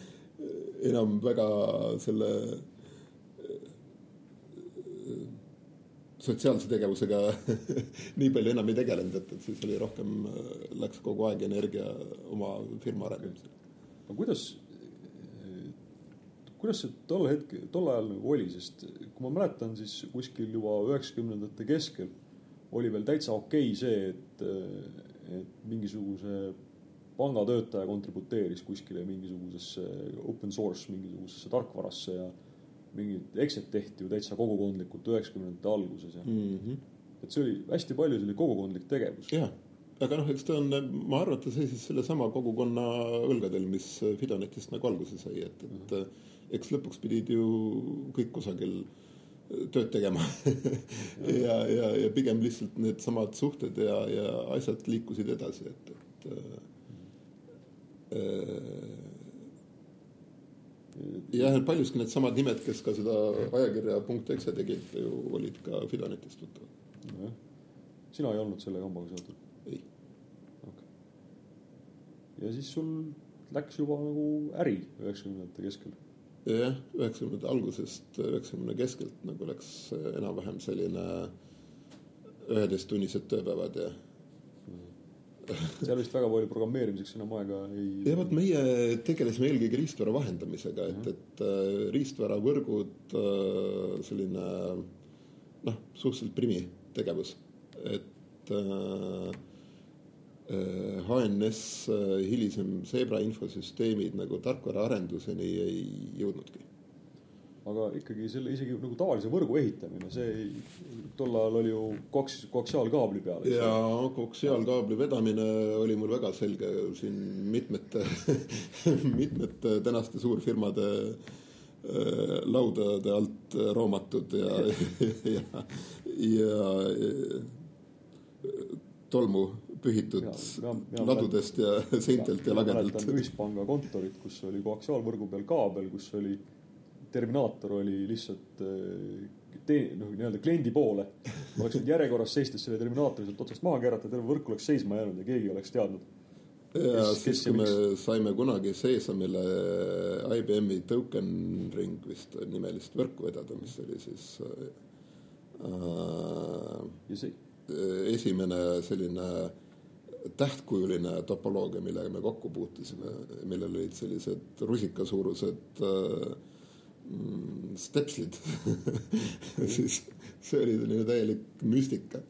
Speaker 2: enam väga selle äh, sotsiaalse tegevusega nii palju enam ei tegelenud, et, et siis oli rohkem, läks kogu aeg energia oma firma arendamisele.
Speaker 1: aga kuidas, kuidas see tol hetkel, tol ajal nagu oli, sest kui ma mäletan, siis kuskil juba üheksakümnendate keskel oli veel täitsa okei see, et, et mingisuguse pangatöötaja kontributeeris kuskile mingisugusesse open source mingisugusesse tarkvarasse ja mingid exit tehti ju täitsa kogukondlikult üheksakümnendate alguses ja
Speaker 2: mm. -hmm.
Speaker 1: et see oli hästi palju selline kogukondlik tegevus.
Speaker 2: jah, aga noh, eks ta on, ma arvan, et ta seisis sellesama kogukonna õlgadel, mis Fidonetist nagu alguse sai, et, et eks lõpuks pidid ju kõik kusagil tööd tegema ja, ja, ja pigem lihtsalt needsamad suhted ja, ja asjad liikusid edasi, et, et äh, jah, paljuski needsamad nimed, kes ka seda ajakirja punkt exe tegid, ju olid ka Fidonetist tuttavad.
Speaker 1: nojah, sina ei olnud selle kambaga seotud?
Speaker 2: ei,
Speaker 1: ja siis sul läks juba nagu äri üheksakümnendate keskel.
Speaker 2: jah, üheksakümnendate algusest, üheksakümne keskelt nagu läks enam-vähem selline üheteisttunnised tööpäevad ja.
Speaker 1: seal vist väga palju programmeerimiseks enam aega ei.
Speaker 2: ja vot meie tegelesime eelkõige riistvara vahendamisega, et, et äh, riistvaravõrgud, selline noh, suhteliselt primi tegevus, et äh, äh, HNS äh, hilisem Zebra infosüsteemid nagu tarkvaraarenduseni ei jõudnudki.
Speaker 1: aga ikkagi selle isegi nagu tavalise võrgu ehitamine, see tol ajal oli ju koks, koaksiaalkaabli peal.
Speaker 2: ja koksiaalkaabli vedamine oli mul väga selge siin mitmete, mitmete tänaste suurfirmade äh, laudade alt roomatud ja, ja, ja tolmu pühitud
Speaker 1: Mina- mina- mina
Speaker 2: ladudest ja seintelt ja lagedalt
Speaker 1: mäletan ühispanga kontorit, kus oli koaksiaalvõrgu peal kaabel, kus oli terminaator oli lihtsalt eh, tee-, noh, nii-öelda kliendi poole. oleks nüüd järjekorras seistes selle terminaatori sealt otsast maha keerata, terve võrk oleks seisma jäänud ja keegi ei oleks teadnud.
Speaker 2: ja
Speaker 1: Kes-
Speaker 2: siis,
Speaker 1: ja
Speaker 2: kui me saime kunagi Seesamile IBM-i Token Ring vist nimelist võrku vedada, mis oli siis äh,
Speaker 1: ja see,
Speaker 2: esimene selline tähtkujuline topoloogia, millega me kokku puutusime, millel olid sellised rusikasuurused äh, stepslid siis see oli selline täielik müstika.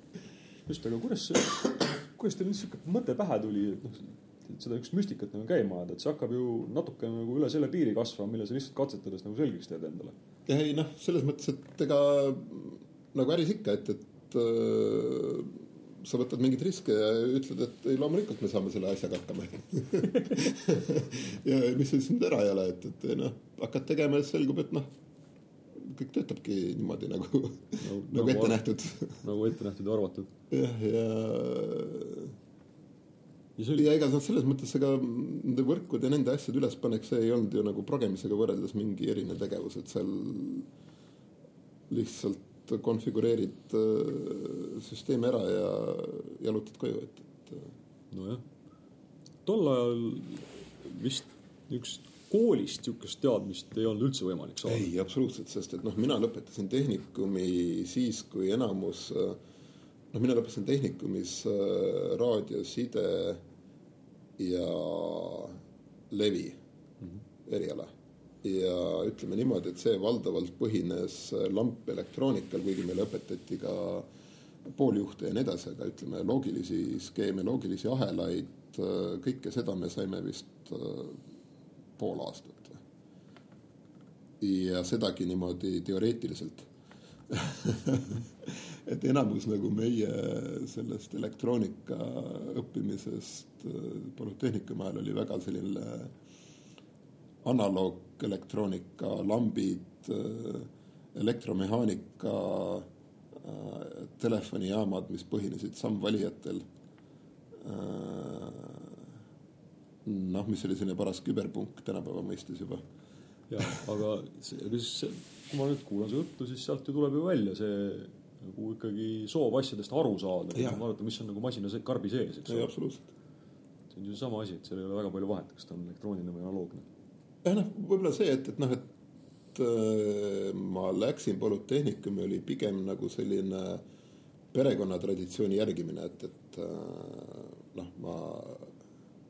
Speaker 1: just, aga kuidas kuidas teil niisugune mõte pähe tuli, et noh, seda üks müstikat nagu käima ajada, et see hakkab ju natuke nagu üle selle piiri kasvama, mille sa lihtsalt katsetades nagu selgeks teed endale.
Speaker 2: ei noh, selles mõttes, et ega nagu äris ikka, et, et äh, sa võtad mingeid riske ja ütled, et ei, loomulikult me saame selle asjaga hakkama. ja mis siis nüüd ära ei ole, et, et noh, hakkad tegema ja siis selgub, et noh, kõik töötabki niimoodi nagu, nagu, nagu ette nähtud.
Speaker 1: nagu ette nähtud ja arvatud.
Speaker 2: jah, ja
Speaker 1: ja see oli,
Speaker 2: ja ega noh, selles mõttes ega nende võrkude ja nende asjade ülespanek, see ei olnud ju nagu progemisega võrreldes mingi erinev tegevus, et seal lihtsalt konfigureerid äh, süsteemi ära ja jalutad koju, et, et äh,
Speaker 1: nojah, tol ajal vist niisugust koolist niisugust teadmist ei olnud üldse võimalik saada.
Speaker 2: ei, absoluutselt, sest et noh, mina lõpetasin tehnikumi siis, kui enamus äh, noh, mina lõpetasin tehnikumis äh, raadio, side ja levi eriala. Ja ütleme niimoodi, et see valdavalt põhines lampelektroonikal, kuigi meile õpetati ka pooljuhte ja nii edasi, aga ütleme, loogilisi skeeme, loogilisi ahelaid, kõike seda me saime vist äh, pool aastat ja sedagi niimoodi teoreetiliselt. et enamus nagu meie sellest elektroonika õppimisest äh, polütehnikumi ajal oli väga selline analoogelektroonika, lambid, elektromehaanika, telefonijaamad, mis põhinesid sammvalijatel. noh, mis oli selline paras küberpunk tänapäeva mõistes juba
Speaker 1: jah, aga siis, kui ma nüüd kuulan su juttu, siis sealt ju tuleb ju välja see nagu ikkagi soov asjadest aru saada, vaadata, mis on nagu masina karbi sees, eks ole.
Speaker 2: absoluutselt.
Speaker 1: see on ju sama asi, et seal ei ole väga palju vahet, kas ta on elektrooniline või analoogne.
Speaker 2: noh, võib-olla see, et, et noh, et äh, ma läksin polütehnikumi, oli pigem nagu selline perekonnatraditsiooni järgimine, et, et äh, noh, ma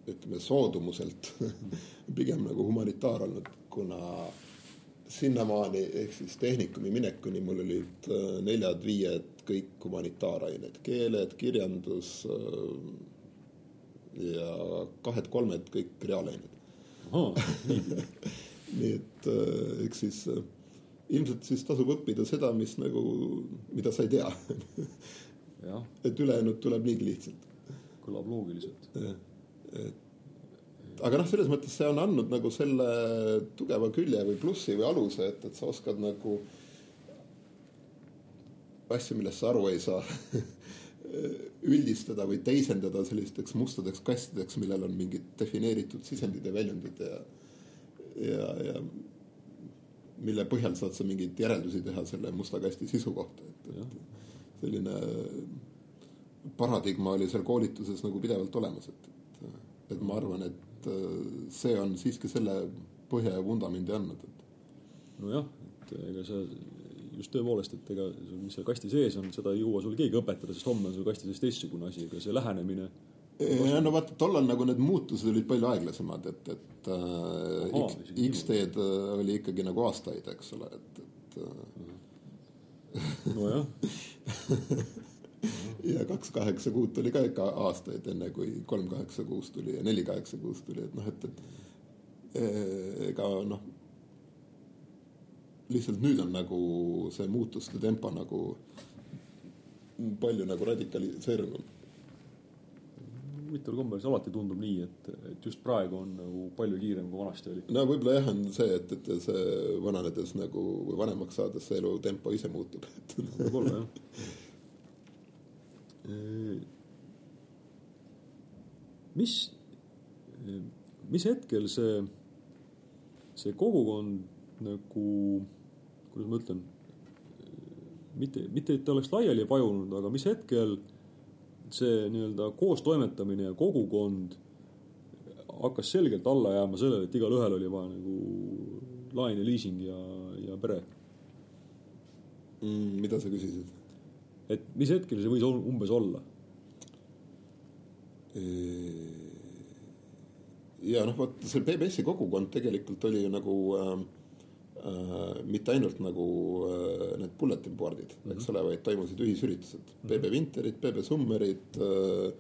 Speaker 2: ütleme soodumuselt pigem nagu humanitaar olnud, kuna sinnamaani ehk siis tehnikumi minekuni mul olid äh, neljad-viied kõik humanitaarained, keeled, kirjandus ja kahed-kolmed kõik reaalained. nii et äh, eks siis äh, ilmselt siis tasub õppida seda, mis nagu, mida sa ei tea. et ülejäänud tuleb niigi lihtsalt.
Speaker 1: kõlab loogiliselt.
Speaker 2: aga noh, selles mõttes see on andnud nagu selle tugeva külje või plussi või aluse, et, et sa oskad nagu asju, millest sa aru ei saa, üldistada või teisendada sellisteks mustadeks kastideks, millel on mingid defineeritud sisendid ja väljundid ja ja, ja mille põhjal saad sa mingeid järeldusi teha selle musta kasti sisu kohta, et, et selline paradigma oli seal koolituses nagu pidevalt olemas, et, et, et ma arvan, et äh, see on siiski selle põhja ja vundamendi andnud, et
Speaker 1: nojah, et ega sa just tõepoolest, et ega mis seal kasti sees on, seda ei jõua sul keegi õpetada, sest homme on sul kasti sees teistsugune asi, aga see lähenemine.
Speaker 2: ja no vaata, tollal nagu need muutused olid palju aeglasemad, et, et äh,
Speaker 1: Ahaa,
Speaker 2: X, X-teed äh, oli ikkagi nagu aastaid, eks ole, et, et äh,
Speaker 1: nojah,
Speaker 2: ja kaks kaheksa kuud tuli ka ikka aastaid, enne kui kolm kaheksa kuus tuli ja neli kaheksa kuus tuli, et noh, et, et eh, ega noh, lihtsalt nüüd on nagu see muutuste tempo nagu palju nagu radikaliseerunud.
Speaker 1: huvitaval kombel see alati tundub nii, et, et just praegu on nagu palju kiirem kui vanasti oli.
Speaker 2: no võib-olla jah, on see, et, et see vananedes nagu või vanemaks saades see elutempo ise muutub, et
Speaker 1: võib-olla jah. mis, mis hetkel see, see kogukond nagu, kuidas ma ütlen, mitte, mitte et ta oleks laiali vajunud, aga mis hetkel see nii-öelda koostoimetamine ja kogukond hakkas selgelt alla jääma sellele, et igalühel oli vaja nagu laen ja liising ja, ja pere
Speaker 2: mm,. mida sa küsisid?
Speaker 1: et mis hetkel see võis umbes olla?
Speaker 2: ja noh, vot see PBS-i kogukond tegelikult oli ju nagu äh, mitte ainult nagu äh, need bulletin board'id mm, -hmm. eks ole, vaid toimusid ühisüritused mm, -hmm. PB Winterid, PB Summerid äh,.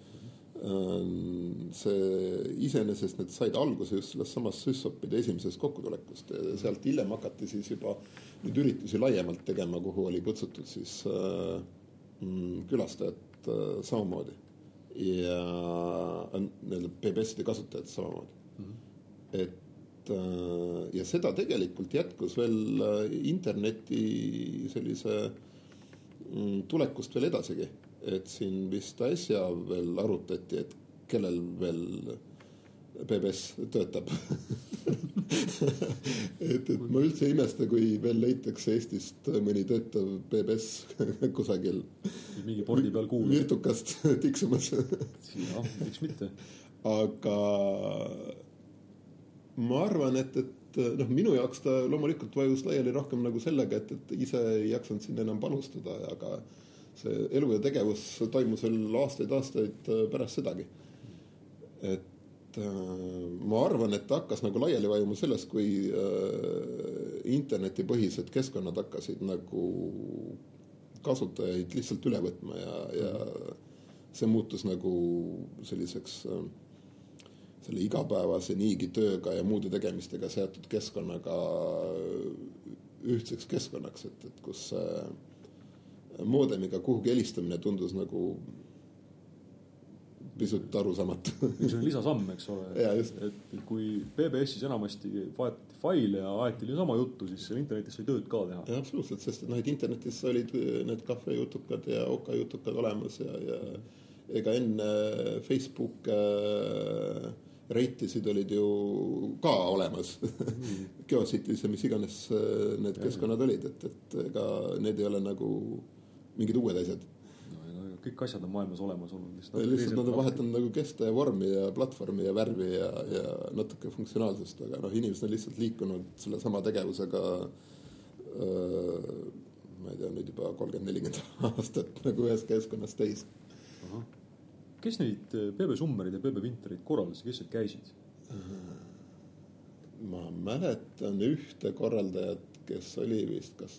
Speaker 2: Äh, see iseenesest need said alguse just sellest samast Süssopide esimesest kokkutulekust ja sealt hiljem hakati siis juba neid üritusi laiemalt tegema, kuhu oli kutsutud siis äh, mm, külastajad äh, samamoodi ja nii-öelda PBS-ide kasutajad samamoodi mm. -hmm. et äh, ja seda tegelikult jätkus veel äh, interneti sellise mm, tulekust veel edasigi. et siin vist äsja veel arutati, et kellel veel PBS töötab et, et ma üldse ei imesta, kui veel leitakse Eestist mõni töötav PBS kusagil.
Speaker 1: mingi pordi peal kuulub.
Speaker 2: virtukast tiksumas.
Speaker 1: jah, miks mitte.
Speaker 2: aga ma arvan, et, et noh, minu jaoks ta loomulikult vajus laiali rohkem nagu sellega, et, et ise ei jaksanud sinna enam panustada, aga see elu ja tegevus toimus veel aastaid-aastaid pärast sedagi. et Äh, ma arvan, et ta hakkas nagu laiali vajuma sellest, kui äh, internetipõhised keskkonnad hakkasid nagu kasutajaid lihtsalt üle võtma ja, ja see muutus nagu selliseks äh, selle igapäevase niigi tööga ja muude tegemistega seotud keskkonnaga ühtseks keskkonnaks, et, et kus moodemiga kuhugi helistamine tundus nagu pisut arusaamatu
Speaker 1: see on lisasamm, eks ole. et kui BBS-is enamasti vahetati faile ja aeti niisama juttu, siis seal internetis sai tööd ka teha.
Speaker 2: absoluutselt, sest et noh, et internetis olid need kahvejutukad ja okajutukad olemas ja, ja ega enne Facebook äh, reitisid olid ju ka olemas mm. Geocities ja mis iganes äh, need keskkonnad olid, et, et ega need ei ole nagu mingid uued asjad
Speaker 1: kõik asjad on maailmas olemas olnud.
Speaker 2: lihtsalt, nad on vahetanud nagu kesta ja vormi ja platvormi ja värvi ja, ja natuke funktsionaalsust, aga noh, inimesed on lihtsalt liikunud sellesama tegevusega öö, ma ei tea, nüüd juba kolmkümmend, nelikümmend aastat nagu ühes keskkonnas täis.
Speaker 1: Kes neid PB Summerid ja PB Winterid korraldasid, kes seal käisid?
Speaker 2: ma mäletan ühte korraldajat, kes oli vist kas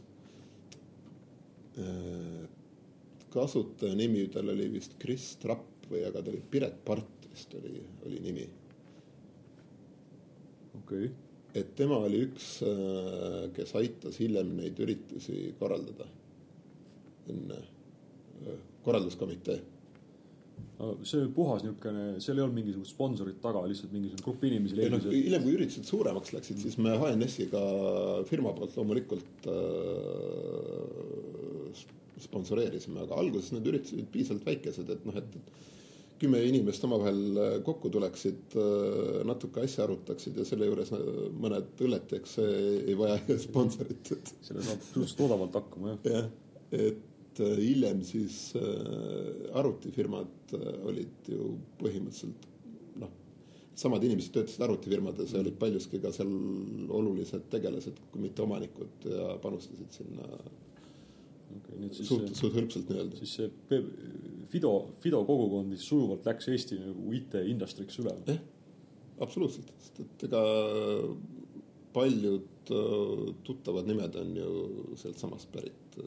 Speaker 2: kasutaja nimi tal oli vist Kris Trapp või, aga ta oli Piret Part vist oli, oli nimi.
Speaker 1: okei okay..
Speaker 2: et tema oli üks, äh, kes aitas hiljem neid üritusi korraldada. enne äh, korralduskomitee
Speaker 1: see oli puhas niisugune, seal ei olnud mingisugust sponsorit taga, lihtsalt mingisugune grupp inimesi
Speaker 2: leidis. hiljem, kui üritused suuremaks läksid, siis me HNS-iga firma poolt loomulikult äh, sponsoreerisime, aga alguses need üritused olid piisavalt väikesed, et noh, et, et kümme inimest omavahel äh, kokku tuleksid, äh, natuke asja arutaksid ja selle juures äh, mõned õlled teeks, ei vaja sponsorit, et.
Speaker 1: selle saab suhteliselt odavalt hakkama,
Speaker 2: jah. jah, et hiljem siis arvutifirmad olid ju põhimõtteliselt noh, samad inimesed töötasid arvutifirmades ja olid paljuski ka seal olulised tegelased, kui mitte omanikud ja panustasid sinna
Speaker 1: okay,. Siis,
Speaker 2: suht, suht hõlpsalt nii-öelda.
Speaker 1: siis see Fido, Fido kogukond siis sujuvalt läks Eesti nagu IT industriks üle.
Speaker 2: jah, absoluutselt, sest et ega paljud äh, tuttavad nimed on ju sealtsamast pärit.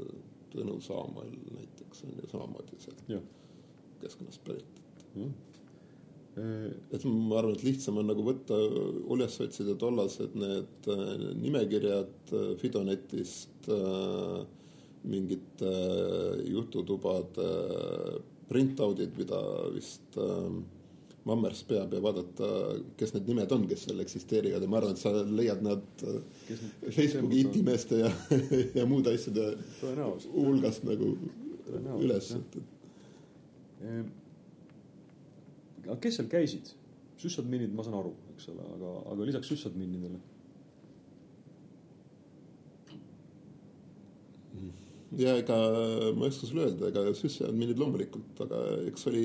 Speaker 2: Tõnu Saamäel näiteks on ju samamoodi sealt keskkonnast pärit. et ma arvan, et lihtsam on nagu võtta üles otsida tollased need äh, nimekirjad äh, Fidonetist äh, mingite äh, jututubade printout'id, mida vist äh, Mammers peab ja vaadata, kes need nimed on, kes seal eksisteerivad ja ma arvan, et sa leiad nad äh, Facebooki itimeeste ja, ja muude asjade hulgast nagu üles, et, et.
Speaker 1: aga kes seal käisid? süssadminid, ma saan aru, eks ole, aga, aga lisaks süssadminidele
Speaker 2: ja ega ma ei oska sulle öelda, ega süssadminid loomulikult, aga eks oli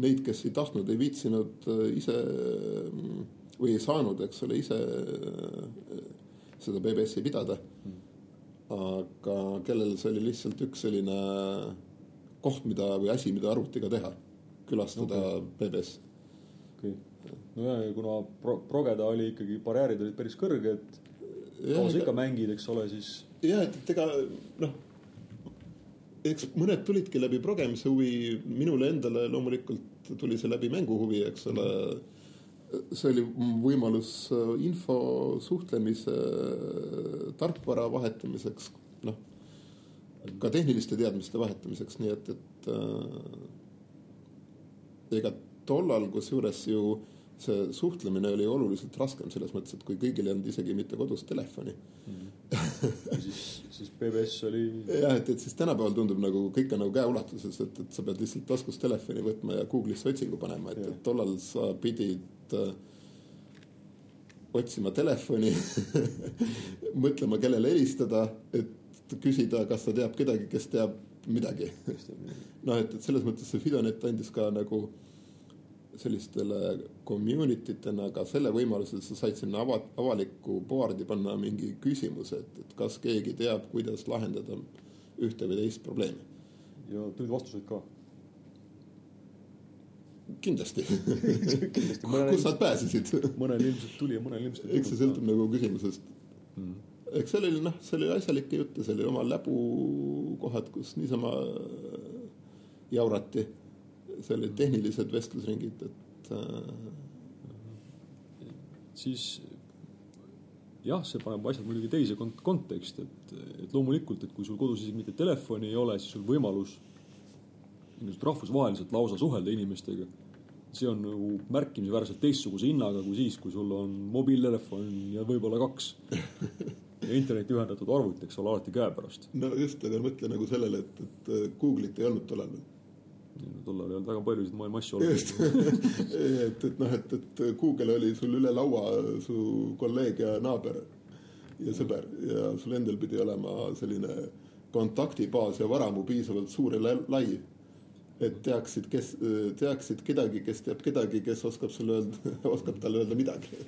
Speaker 2: neid, kes ei tahtnud, ei viitsinud äh, ise või ei saanud, eks ole, ise äh, seda BBS-i pidada. aga kellel see oli lihtsalt üks selline koht, mida või asi, mida arvutiga teha, külastada okay. BBS.
Speaker 1: okei okay., no ja, ja kuna pro-, progeda oli ikkagi, barjäärid olid päris kõrged, kaua sa ikka mängid, eks ole, siis.
Speaker 2: jah, et, et ega noh eks mõned tulidki läbi progemise huvi, minule endale loomulikult tuli see läbi mänguhuvi, eks ole. see oli võimalus äh, info suhtlemise, tarkvara vahetamiseks, noh, ka tehniliste teadmiste vahetamiseks, nii et, et äh, ega tollal, kusjuures ju see suhtlemine oli oluliselt raskem selles mõttes, et kui kõigil ei olnud isegi mitte kodus telefoni mm.
Speaker 1: siis, siis BBS oli.
Speaker 2: jah, et, et siis tänapäeval tundub nagu kõik on nagu käeulatuses, et, et sa pead lihtsalt taskust telefoni võtma ja Google'isse otsingu panema, et, et tollal sa pidid äh, otsima telefoni mõtlema, kellele helistada, et küsida, kas ta teab kedagi, kes teab midagi. noh, et, et selles mõttes see Fidonet andis ka nagu sellistele community tena ka selle võimaluse, et sa said sinna ava, avalikku board'i panna mingi küsimuse, et, et kas keegi teab, kuidas lahendada ühte või teist probleemi.
Speaker 1: ja tulid vastused ka?
Speaker 2: kindlasti kust nad pääsesid
Speaker 1: mõnel ilmselt tuli ja mõnel ilmselt
Speaker 2: ei tulnud. eks see sõltub nagu küsimusest mm.. eks seal oli noh, seal oli asjalikke jutte, seal oli oma läbukohad, kus niisama jaurati seal olid tehnilised vestlusringid, et äh....
Speaker 1: siis jah, see paneb asjad muidugi teise kont-, konteksti, et, et loomulikult, et kui sul kodus isegi mitte telefoni ei ole, siis sul võimalus rahvusvaheliselt lausa suhelda inimestega. see on nagu märkimisväärselt teistsuguse hinnaga kui siis, kui sul on mobiiltelefon ja võib-olla kaks. ja interneti ühendatud arvuti, eks ole, alati käepärast.
Speaker 2: no just, aga mõtle nagu sellele, et, et Google'it ei olnud tollal veel
Speaker 1: tollal ei olnud väga paljusid maailma asju olemas
Speaker 2: et, et noh, et, et Google oli sul üle laua su kolleeg ja naaber ja sõber ja sul endal pidi olema selline kontaktibaas ja varamu piisavalt suur ja lai. et teaksid, kes, teaksid kedagi, kes teab kedagi, kes oskab sulle öelda, oskab talle öelda midagi.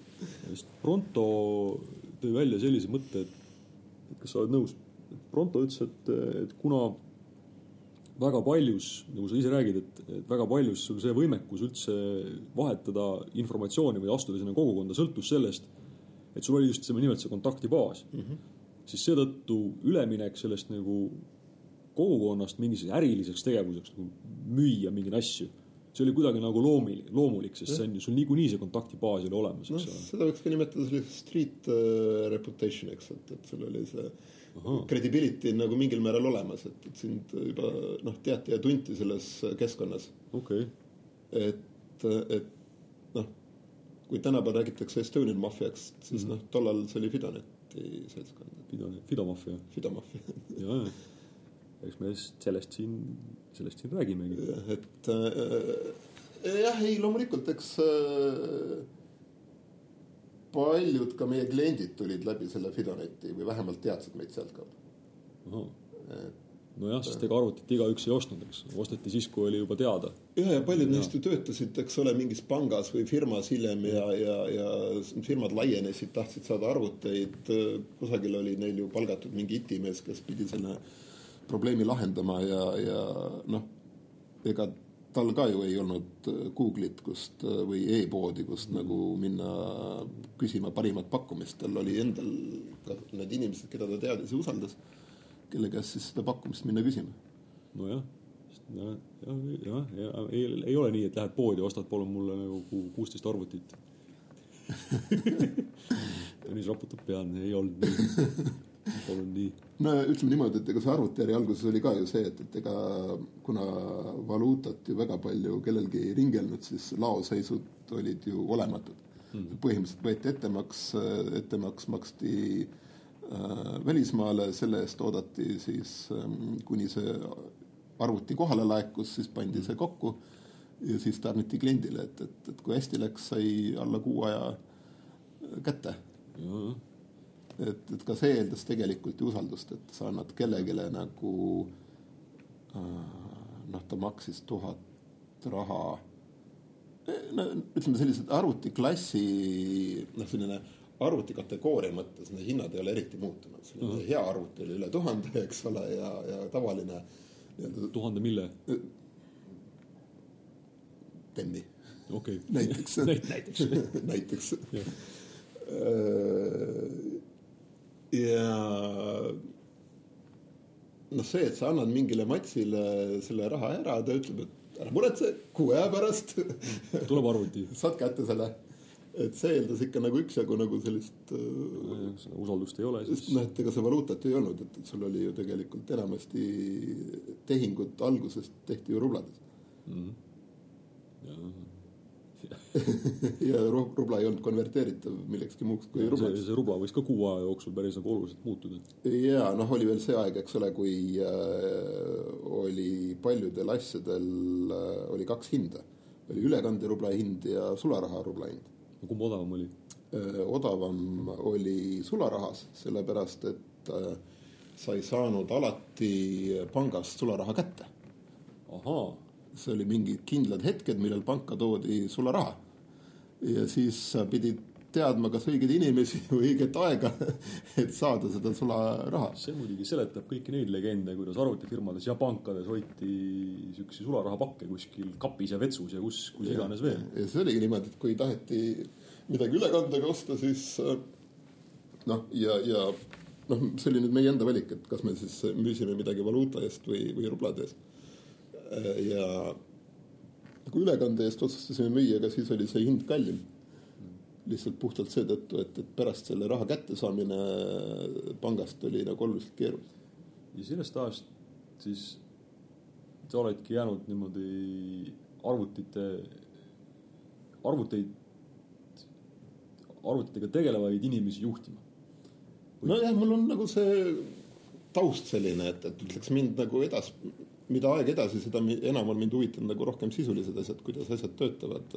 Speaker 1: just Pronto tõi välja sellise mõtte, et kas sa oled nõus? Pronto ütles, et, et kuna väga paljus, nagu sa ise räägid, et, et väga paljus sul see võimekus üldse vahetada informatsiooni või astuda sinna kogukonda sõltus sellest, et sul oli just see, nimelt see kontaktibaas mm. -hmm. siis seetõttu üleminek sellest nagu kogukonnast mingi äriliseks tegevuseks nagu müüa mingeid asju see oli kuidagi nagu loomilik, loomulik, sest see on ju sul niikuinii see kontaktibaas oli olemas, eks
Speaker 2: ole no,. seda võiks ka nimetada selliseks street uh, reputation'iks, et, et sul oli see credibility nagu mingil määral olemas, et, et sind juba noh, teati ja tunti selles keskkonnas.
Speaker 1: okei
Speaker 2: okay.. et, et noh, kui tänapäeval räägitakse Estonian maffiaks, siis mm -hmm. noh, tollal see oli Fidoneti seltskond.
Speaker 1: Fido, Fidomafia.
Speaker 2: Fidomafia
Speaker 1: ja, ja eks me sellest siin, sellest siin räägimegi.
Speaker 2: et äh, jah, ei loomulikult, eks äh, paljud ka meie kliendid tulid läbi selle Fidoneti või vähemalt teadsid meid sealtkaudu.
Speaker 1: nojah, sest ega arvutit igaüks ei ostnud, eks, osteti siis, kui oli juba teada.
Speaker 2: ja, ja paljud neist ju töötasid, eks ole, mingis pangas või firmas hiljem ja, ja, ja firmad laienesid, tahtsid saada arvuteid. kusagil oli neil ju palgatud mingi itimees, kes pidi selle probleemi lahendama ja, ja noh, ega tal ka ju ei olnud äh, Google'it, kust äh, või e-poodi, kust nagu minna küsima parimat pakkumist, tal oli endal ka need inimesed, keda ta teadis ja usaldas, kelle käest siis seda pakkumist minna küsima.
Speaker 1: nojah, jah, jah, jah, ja, ei, ei ole nii, et lähed poodi, ostad palun mulle nagu kuusteist arvutit. Tõnis raputab pead, ei olnud nii palun nii.
Speaker 2: no ütleme niimoodi, et ega see arvutiäri alguses oli ka ju see, et, et ega kuna valuutat ju väga palju kellelgi ei ringelnud, siis laoseisud olid ju olematud mm.. põhimõtteliselt võeti ettemaks, ettemaks maksti äh, välismaale, selle eest oodati siis äh, kuni see arvuti kohale laekus, siis pandi see kokku ja siis tarniti kliendile, et, et, et kui hästi läks, sai alla kuu aja kätte. Et, et ka see eeldas tegelikult ju usaldust, et sa annad kellelegi nagu noh, ta maksis tuhat raha no ütleme, sellised arvutiklassi noh, selline arvutikategooria mõttes need hinnad ei ole eriti muutunud, selline mm -hmm. hea arvuti oli üle tuhande, eks ole, ja, ja tavaline
Speaker 1: nii-öelda. tuhande mille?
Speaker 2: penni.
Speaker 1: okei okay..
Speaker 2: näiteks
Speaker 1: näiteks
Speaker 2: näiteks. Ja noh, see, et sa annad mingile matsile selle raha ära, ta ütleb, et ära muretse, kuu aja pärast
Speaker 1: tuleb arvuti.
Speaker 2: saad kätte selle et see eeldas ikka nagu üksjagu nagu sellist
Speaker 1: äh,. usaldust ei ole
Speaker 2: siis. noh, et ega see valuutat ei olnud, et, sul oli ju tegelikult enamasti tehingud algusest tehti ju rublades mm. -hmm. ja rubla ei olnud konverteeritav millekski muuks kui rublaks.
Speaker 1: see rubla võis ka kuu aja jooksul päris nagu oluliselt muutuda.
Speaker 2: ja noh, oli veel see aeg, eks ole, kui äh, oli paljudel asjadel äh, oli kaks hinda. oli ülekanderubla hind ja sularaha rubla hind
Speaker 1: kumb odavam oli?
Speaker 2: odavam oli sularahas, sellepärast et sa ei saanud alati pangast sularaha kätte. See oli mingid kindlad hetked, millal panka toodi sularaha. ja siis sa pidid teadma, kas õigeid inimesi või õiget aega, et saada seda sularaha.
Speaker 1: see muidugi seletab kõiki neid legende, kuidas arvutifirmades ja pankades hoiti siukseid sularahapakke kuskil kapis ja vetsus ja kus, kus ja, iganes veel.
Speaker 2: ja see oligi niimoodi, et kui taheti midagi ülekandega osta, siis äh, noh, ja, ja noh, see oli nüüd meie enda valik, et kas me siis müüsime midagi valuuta eest või, või rublade eest. Äh, ja kui ülekande eest otsustasime müüa, aga siis oli see hind kallim lihtsalt puhtalt seetõttu, et, et pärast selle raha kättesaamine pangast oli nagu oluliselt keerulisem.
Speaker 1: ja sellest ajast siis sa oledki jäänud niimoodi arvutite, arvuteid, arvutitega tegelevaid inimesi juhtima?
Speaker 2: nojah, mul on nagu see taust selline, et, et ütleks mind nagu edas, mida aeg edasi, seda enam on mind huvitanud nagu rohkem sisulised asjad, kuidas asjad töötavad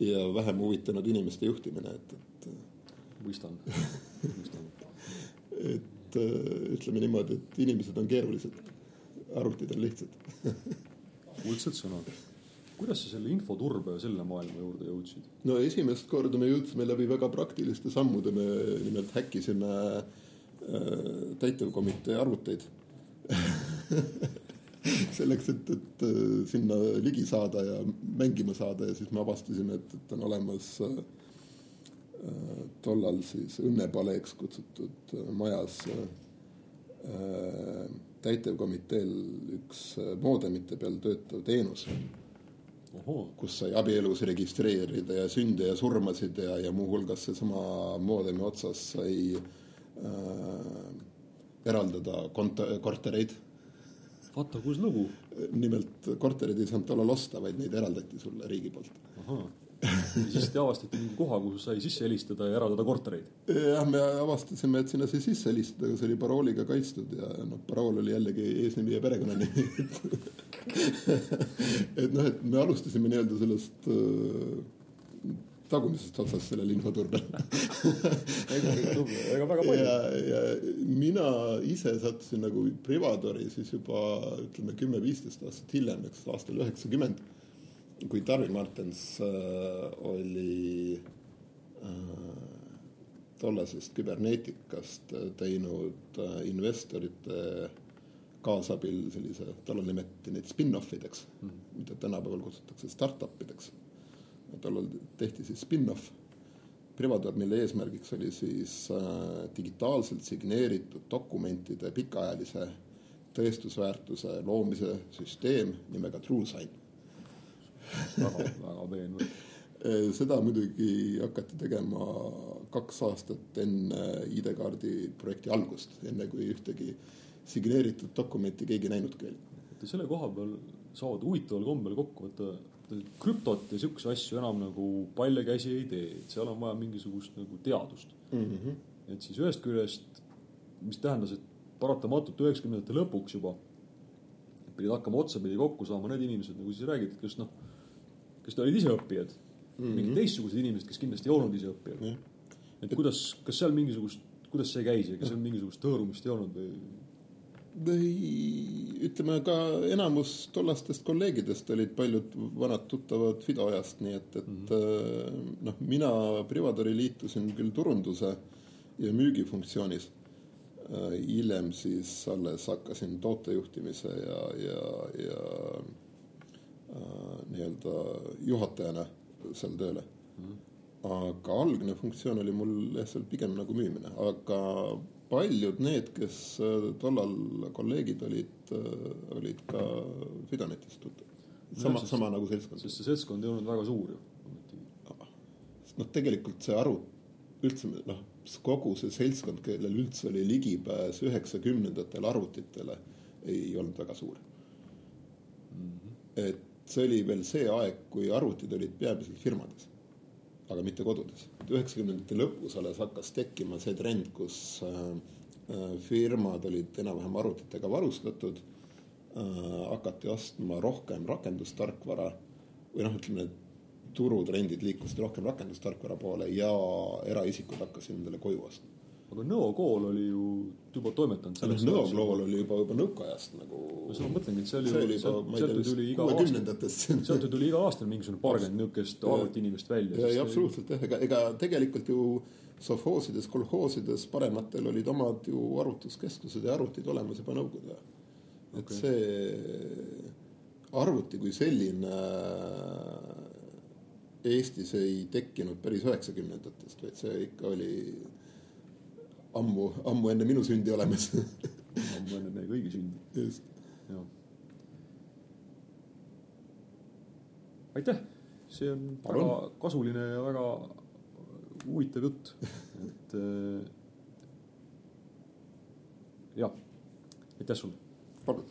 Speaker 2: ja vähem huvitanud inimeste juhtimine, et, et.
Speaker 1: mõistan, mõistan.
Speaker 2: et äh, ütleme niimoodi, et inimesed on keerulised, arvutid on lihtsad
Speaker 1: kuldsed sõnad. kuidas sa selle infoturbe ja selle maailma juurde jõudsid?
Speaker 2: no esimest korda me jõudsime läbi väga praktiliste sammude, me nimelt häkkisime äh, täitevkomitee arvuteid selleks, et, et äh, sinna ligi saada ja mängima saada ja siis me avastasime, et, et on olemas äh, tollal siis õnnepaleeks kutsutud äh, majas äh, täitevkomiteel üks äh, moodemite peal töötav teenus. kus sai abielus registreerida ja sünde ja surmasid ja, ja muuhulgas seesama moodemi otsas sai äh, eraldada kont-, kortereid
Speaker 1: vaata, kus lugu.
Speaker 2: nimelt korterid ei saanud tollal osta, vaid neid eraldati sulle riigi poolt.
Speaker 1: ja siis te avastasite mingi koha, kuhu sai sisse helistada ja eraldada kortereid?
Speaker 2: jah, me avastasime, et sinna sai sisse helistada, aga see oli parooliga kaitstud ja noh, parool oli jällegi eesnimi ja perekonnanimi et noh, et me alustasime nii-öelda sellest äh, tagumisest otsast sellel infoturbel
Speaker 1: ega väga palju.
Speaker 2: ja, ja mina ise sattusin nagu Privadori siis juba ütleme kümme-viisteist aastat hiljem, eks aastal üheksakümmend, kui Tarvi Martens äh, oli äh, tollasest küberneetikast teinud äh, investorite kaasabil sellise, tollal nimetati neid spin-off ideks mm, -hmm. mida tänapäeval kutsutakse startup ideks tollal tehti siis spin-off Privadoor, mille eesmärgiks oli siis äh, digitaalselt signeeritud dokumentide pikaajalise tõestusväärtuse loomise süsteem nimega TrueSign.
Speaker 1: väga, väga veenev.
Speaker 2: Äh, seda muidugi hakati tegema kaks aastat enne ID-kaardi projekti algust, enne kui ühtegi signeeritud dokumenti keegi näinudki oli.
Speaker 1: selle koha peal saavad huvitaval kombel kokku võtta krüptot ja siukseid asju enam nagu paljakäsi ei tee, et seal on vaja mingisugust nagu teadust mm. -hmm. et siis ühest küljest, mis tähendas, et paratamatult üheksakümnendate lõpuks juba pidid hakkama otsapidi kokku saama need inimesed, nagu sa räägid, kes noh, kes olid ise õppijad mm. -hmm. mingid teistsugused inimesed, kes kindlasti ei olnud ise õppijad mm. -hmm. et kuidas, kas seal mingisugust, kuidas see käis ja kas seal mingisugust hõõrumist ei olnud või?
Speaker 2: Ei, ütleme ka enamus tollastest kolleegidest olid paljud vanad tuttavad Fido ajast, nii et, et mm -hmm. noh, mina Privadori liitusin küll turunduse ja müügifunktsioonis. Äh, hiljem siis alles hakkasin tootejuhtimise ja, ja, ja äh, nii-öelda juhatajana seal tööle mm. -hmm. aga algne funktsioon oli mul jah, seal pigem nagu müümine, aga paljud need, kes äh, tollal kolleegid olid, äh, olid ka Fidanetist tuttavad. sama no,, sama nagu seltskond.
Speaker 1: sest see seltskond ei olnud väga suur ju.
Speaker 2: noh, tegelikult see aru, üldse noh, kogu see seltskond, kellel üldse oli ligipääs üheksakümnendatel arvutitele, ei olnud väga suur mm. -hmm. et see oli veel see aeg, kui arvutid olid peamiselt firmades aga mitte kodudes. üheksakümnendate lõpus alles hakkas tekkima see trend, kus äh, äh, firmad olid enam-vähem arvutitega varustatud, äh, hakati ostma rohkem rakendustarkvara või noh, ütleme, turutrendid liikusid rohkem rakendustarkvara poole ja eraisikud hakkasid endale koju ostma
Speaker 1: aga Nõo kool oli ju juba toimetanud
Speaker 2: selles Nõo kool oli juba, juba nõukaajast nagu.
Speaker 1: no seda ma mõtlengi, et see oli see ju, sealt ju tuli iga aasta, sealt ju tuli iga aasta mingisugune paarkümmend niisugust arvutiinimest välja.
Speaker 2: ja, ja absoluutselt jah, ega, ega tegelikult ju sovhoosides, kolhoosides parematel olid omad ju arvutuskeskused ja arvutid olemas juba nõukogude ajal. et okay. see arvuti kui selline Eestis ei tekkinud päris üheksakümnendatest, vaid see ikka oli ammu, ammu enne minu sündi olemas
Speaker 1: ammu enne meie kõigi sündi.
Speaker 2: just.
Speaker 1: aitäh, see on Palun. väga kasuline ja väga huvitav jutt, et äh, jah, aitäh sulle.
Speaker 2: palun